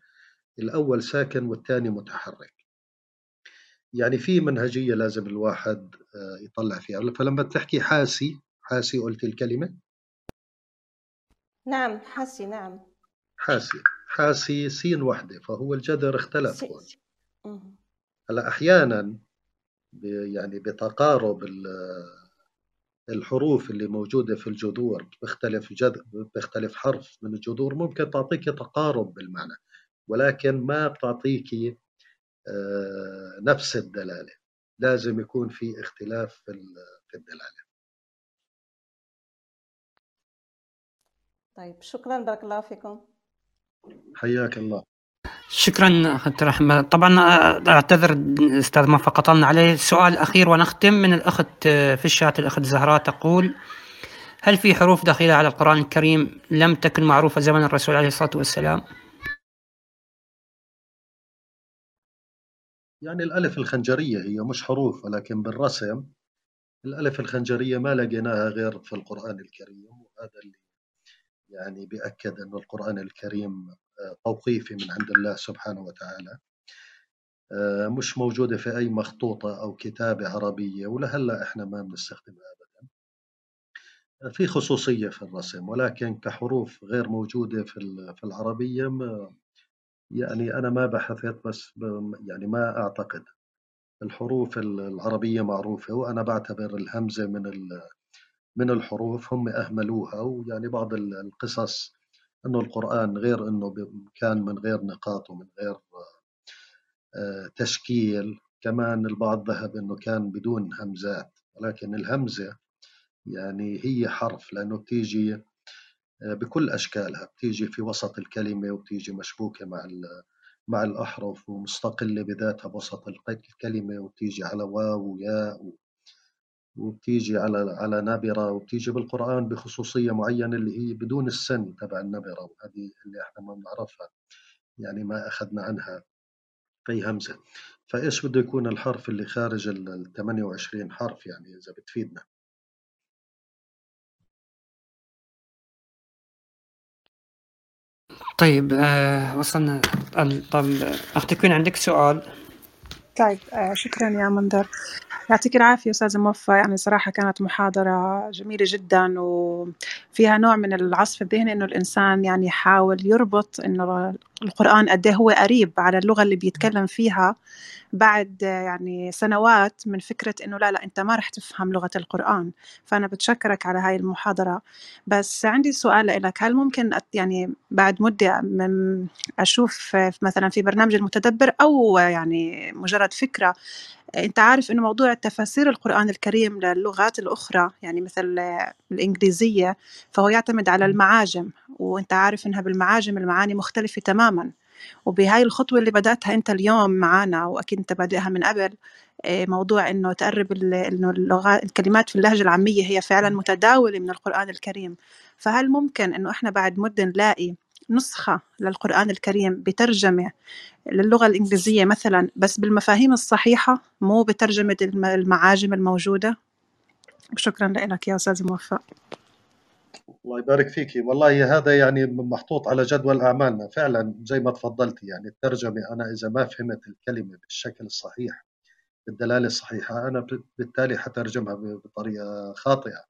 الأول ساكن والثاني متحرك. يعني في منهجية لازم الواحد آه، يطلع فيها. فلما تحكي حاسي حاسي قلت الكلمة؟ نعم حاسي نعم. حاسي. حاسي سين وحدة فهو الجذر اختلف. هون. هلأ أحيانا يعني بتقارب الحروف اللي موجودة في الجذور بيختلف جذر بيختلف حرف من الجذور ممكن تعطيك تقارب بالمعنى ولكن ما بتعطيك آه، نفس الدلالة. لازم يكون في اختلاف في الدلالة. طيب شكرا بارك الله فيكم. حياك الله. شكرا أخت رحمة طبعا أعتذر أستاذ ما فقطنا عليه سؤال أخير ونختم من الأخت في الشات الأخت زهراء تقول هل في حروف داخلة على القرآن الكريم لم تكن معروفة زمن الرسول عليه الصلاة والسلام؟ يعني الألف الخنجرية هي مش حروف ولكن بالرسم الألف الخنجرية ما لقيناها غير في القرآن الكريم وهذا اللي يعني بيأكد أن القرآن الكريم آه، توقيفي من عند الله سبحانه وتعالى. آه، مش موجودة في أي مخطوطة أو كتابة عربية ولهلأ إحنا ما بنستخدمها أبدا. في خصوصية في الرسم ولكن كحروف غير موجودة في العربية يعني أنا ما بحثت بس يعني ما أعتقد. الحروف العربية معروفة وأنا بعتبر الهمزة من من الحروف هم أهملوها ويعني بعض القصص أنه القرآن غير أنه كان من غير نقاط ومن غير آه، تشكيل. كمان البعض ذهب أنه كان بدون همزات. ولكن الهمزة يعني هي حرف لأنه بتيجي آه، بكل أشكالها. بتيجي في وسط الكلمة وبتيجي مشبوكة مع مع الأحرف ومستقلة بذاتها بوسط الكلمة وبتيجي على واو وياء وبتيجي على على نبرة وبتيجي بالقرآن بخصوصية معينة اللي هي بدون السن تبع النبرة وهذه اللي إحنا ما بنعرفها يعني ما أخذنا عنها أي همزة. فإيش بده يكون الحرف اللي خارج ال 28 حرف يعني إذا بتفيدنا؟ طيب آه وصلنا طب أختي كوين عندك سؤال؟ طيب آه شكرا يا منذر يعطيك العافية أستاذة موفى. يعني صراحة كانت محاضرة جميلة جدا وفيها نوع من العصف الذهني إنه الإنسان يعني يحاول يربط إنه القرآن قد إيه هو قريب على اللغة اللي بيتكلم فيها بعد يعني سنوات من فكرة إنه لا لا أنت ما رح تفهم لغة القرآن. فأنا بتشكرك على هاي المحاضرة. بس عندي سؤال لك هل ممكن يعني بعد مدة أشوف مثلا في برنامج المتدبر أو يعني مجرد فكرة أنت عارف إنه موضوع تفاسير القرآن الكريم للغات الأخرى يعني مثل الإنجليزية فهو يعتمد على المعاجم وأنت عارف إنها بالمعاجم المعاني مختلفة تماما. وبهاي الخطوة اللي بدأتها أنت اليوم معنا وأكيد أنت بادئها من قبل آه، موضوع إنه تقرب إنه اللغات الكلمات في اللهجة العامية هي فعلا متداولة من القرآن الكريم. فهل ممكن إنه إحنا بعد مدة نلاقي نسخة للقرآن الكريم بترجمة للغة الإنجليزية مثلا بس بالمفاهيم الصحيحة مو بترجمة المعاجم الموجودة؟ شكرا لك يا أستاذ موفق. الله يبارك فيك. والله هذا يعني محطوط على جدول أعمالنا فعلا زي ما تفضلتي يعني الترجمة أنا إذا ما فهمت الكلمة بالشكل الصحيح بالدلالة الصحيحة أنا بالتالي حترجمها بطريقة خاطئة.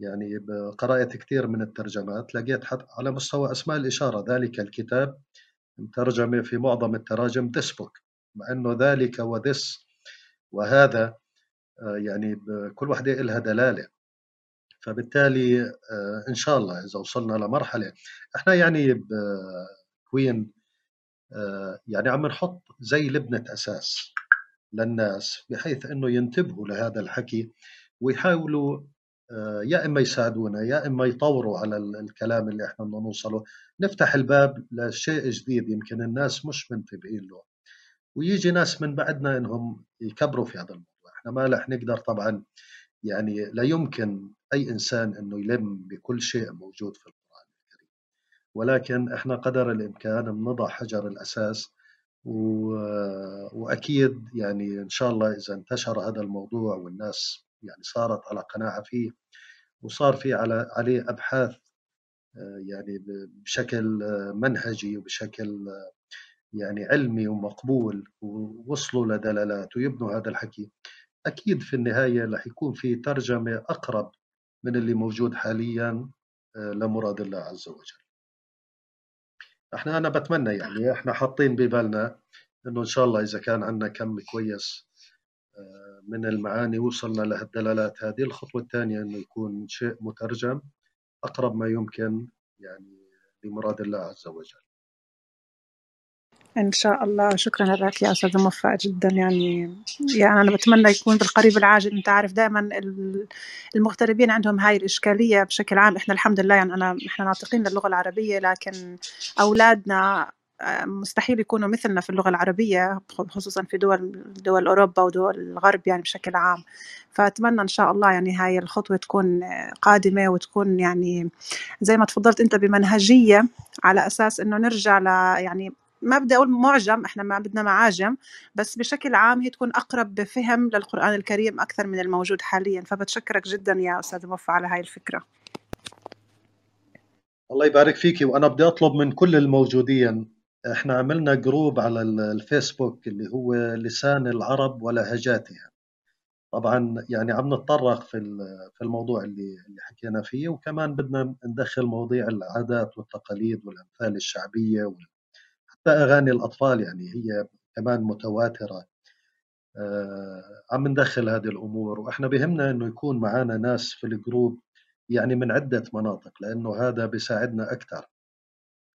يعني قرأت كثير من الترجمات لقيت حتى على مستوى أسماء الإشارة ذلك الكتاب مترجمة في معظم التراجم this book مع أنه ذلك وذس وهذا آه، يعني كل وحدة لها دلالة. فبالتالي آه، إن شاء الله إذا وصلنا لمرحلة إحنا يعني كوين آه، يعني عم نحط زي لبنة أساس للناس بحيث أنه ينتبهوا لهذا الحكي ويحاولوا يا إما يساعدونا يا إما يطوروا على الكلام اللي إحنا بدنا نوصله. نفتح الباب لشيء جديد يمكن الناس مش منتبهين له. ويجي ناس من بعدنا إنهم يكبروا في هذا الموضوع. إحنا ما رح نقدر طبعا يعني لا يمكن أي إنسان إنه يلم بكل شيء موجود في القرآن الكريم. ولكن إحنا قدر الإمكان بنضع حجر الأساس و... وأكيد يعني إن شاء الله إذا انتشر هذا الموضوع والناس يعني صارت على قناعة فيه وصار في على عليه أبحاث يعني بشكل منهجي وبشكل يعني علمي ومقبول ووصلوا لدلالات ويبنوا هذا الحكي أكيد في النهاية رح يكون في ترجمة أقرب من اللي موجود حاليا لمراد الله عز وجل. إحنا أنا بتمنى يعني إحنا حاطين ببالنا إنه إن شاء الله إذا كان عندنا كم كويس من المعاني وصلنا لهالدلالات هذه. الخطوة الثانية إنه يكون شيء مترجم أقرب ما يمكن يعني لمراد الله عز وجل. إن شاء الله. شكرا لك يا أستاذ موفق جدا. يعني يعني أنا بتمنى يكون بالقريب العاجل. أنت عارف دائما المغتربين عندهم هاي الإشكالية بشكل عام. إحنا الحمد لله يعني أنا إحنا ناطقين للغة العربية لكن أولادنا مستحيل يكونوا مثلنا في اللغة العربية خصوصا في دول دول أوروبا ودول الغرب يعني بشكل عام. فأتمنى إن شاء الله يعني هاي الخطوة تكون قادمة وتكون يعني زي ما تفضلت أنت بمنهجية على أساس إنه نرجع ل يعني ما بدي أقول معجم إحنا ما بدنا معاجم بس بشكل عام هي تكون أقرب بفهم للقرآن الكريم أكثر من الموجود حاليا. فبتشكرك جدا يا أستاذ موفى على هاي الفكرة. الله يبارك فيكي وأنا بدي أطلب من كل الموجودين إحنا عملنا group على الفيسبوك اللي هو لسان العرب ولهجاتها. طبعا يعني عم نتطرق في في الموضوع اللي اللي حكينا فيه وكمان بدنا ندخل مواضيع العادات والتقاليد والأمثال الشعبية حتى أغاني الأطفال يعني هي كمان متواترة. آه عم ندخل هذه الأمور وإحنا بهمنا إنه يكون معنا ناس في ال group يعني من عدة مناطق لأنه هذا بيساعدنا أكثر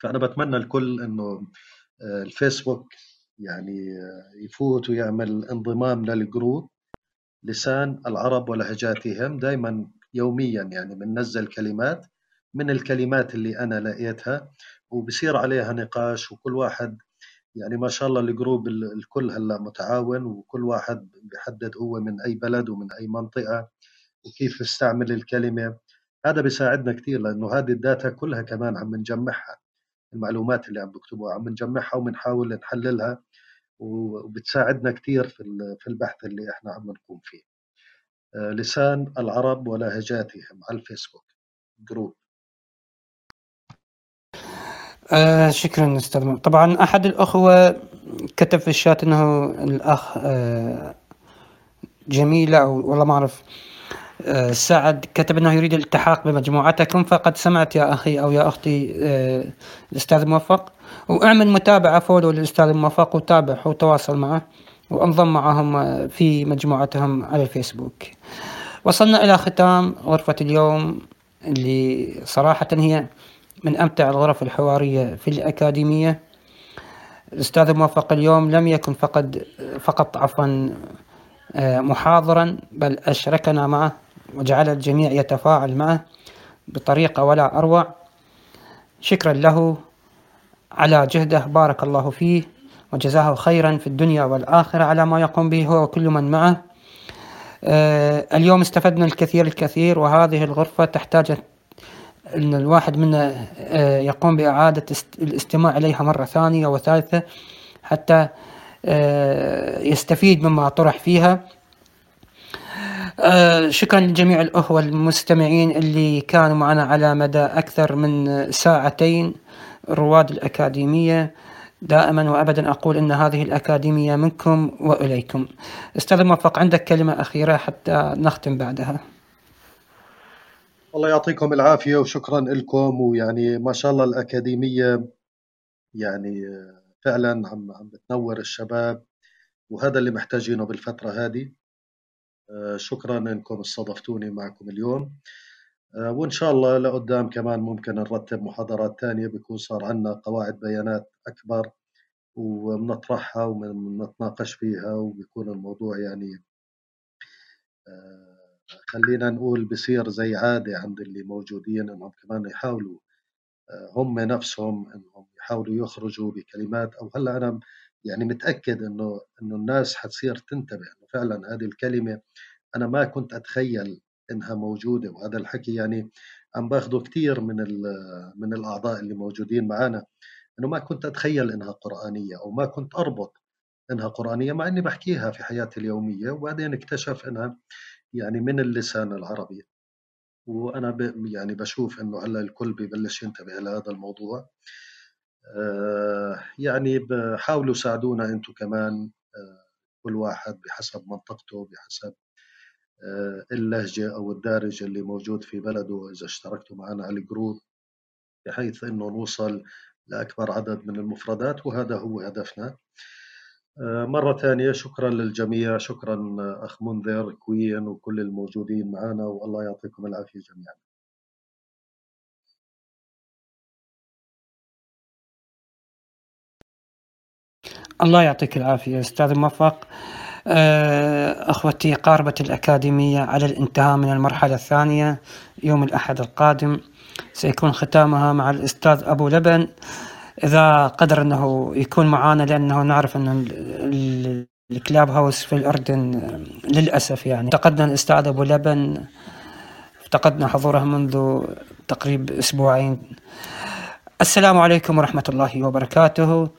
فأنا بتمنى الكل إنه آه الفيسبوك يعني آه يفوت ويعمل انضمام لل group لسان العرب ولهجاتهم دائما يوميا يعني بننزل كلمات من الكلمات اللي أنا لقيتها وبصير عليها نقاش وكل واحد يعني ما شاء الله ال group الكل هلأ متعاون وكل واحد بيحدد هو من أي بلد ومن أي منطقة وكيف يستعمل الكلمة. هذا بيساعدنا كثير لأنه هذه ال data كلها كمان عم نجمعها. المعلومات اللي عم بكتبوها عم نجمعها وبنحاول نحللها وبتساعدنا كثير في في البحث اللي إحنا عم نقوم فيه. آه، لسان العرب ولهجاتهم على الفيسبوك group آه شكرا أستاذ طبعا أحد الأخوة كتب في الشات إنه الأخ آه جميلة أو والله ما أعرف. سعد كتب أنه يريد الالتحاق بمجموعتكم فقد سمعت يا أخي أو يا أختي آه الأستاذ موفق. وأعمل متابعة فولو للأستاذ موفق وتابعه وتواصل معه وأنضم معهم في مجموعتهم على الفيسبوك. وصلنا إلى ختام غرفة اليوم اللي صراحة هي من أمتع الغرف الحوارية في الأكاديمية. الأستاذ موفق اليوم لم يكن فقد فقط عفوا آه، محاضرا بل أشركنا معه. وجعل الجميع يتفاعل معه بطريقة ولا أروع. شكرا له على جهده. بارك الله فيه وجزاه خيرا في الدنيا والآخرة على ما يقوم به هو وكل من معه. آه، اليوم استفدنا الكثير الكثير وهذه الغرفة تحتاج إن الواحد منا آه، يقوم بإعادة الاستماع إليها مرة ثانية وثالثة حتى آه، يستفيد مما طرح فيها. آه، شكرا لجميع الأخوة المستمعين اللي كانوا معنا على مدى أكثر من ساعتين رواد الأكاديمية. دائما وأبدا أقول أن هذه الأكاديمية منكم وإليكم. أستاذ موفق عندك كلمة أخيرة حتى نختم بعدها. الله يعطيكم العافية وشكرا لكم. ويعني ما شاء الله الأكاديمية يعني فعلا عم عم بتنور الشباب وهذا اللي محتاجينه بالفترة هذه. شكرا إنكم استضفتوني معكم اليوم. آه، وإن شاء الله لقدام كمان ممكن نرتب محاضرات ثانية بيكون صار عندنا قواعد بيانات أكبر وبنطرحها وبنتناقش فيها وبيكون الموضوع يعني آه، خلينا نقول بصير زي عادة عند اللي موجودين إنهم كمان يحاولوا آه، هم نفسهم إنهم يحاولوا يخرجوا بكلمات أو هلأ أنا يعني متأكد إنه إنه الناس حتصير تنتبه إنه فعلا هذه الكلمة أنا ما كنت أتخيل إنها موجودة وهذا الحكي يعني عم باخذه كثير من من الأعضاء اللي موجودين معنا إنه ما كنت أتخيل إنها قرآنية أو ما كنت أربط إنها قرآنية مع إني بحكيها في حياتي اليومية وبعدين اكتشف إنها يعني من اللسان العربي وأنا ب يعني باشوف إنه هلأ الكل ببلش ينتبه لهذا الموضوع. آه، يعني بحاولوا ساعدونا أنتم كمان آه، كل واحد بحسب منطقته بحسب اللهجة أو الدارجة اللي موجود في بلده إذا اشتركتوا معنا على الجروب بحيث إنه نوصل لأكبر عدد من المفردات وهذا هو هدفنا. مرة ثانية شكرا للجميع شكرا أخ منذر كوين وكل الموجودين معنا والله يعطيكم العافية جميعا. الله يعطيك العافية أستاذ موفق. آه، أخوتي قاربة الأكاديمية على الانتهاء من المرحلة الثانية يوم الأحد القادم. سيكون ختامها مع الأستاذ أبو لبن. إذا قدر أنه يكون معانا لأنه نعرف أن الكلاب هاوس في الأردن للأسف يعني. افتقدنا الأستاذ أبو لبن. افتقدنا حضوره منذ تقريب أسبوعين. السلام عليكم ورحمة الله وبركاته.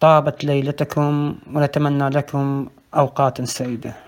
طابت ليلتكم ونتمنى لكم أوقات سعيدة.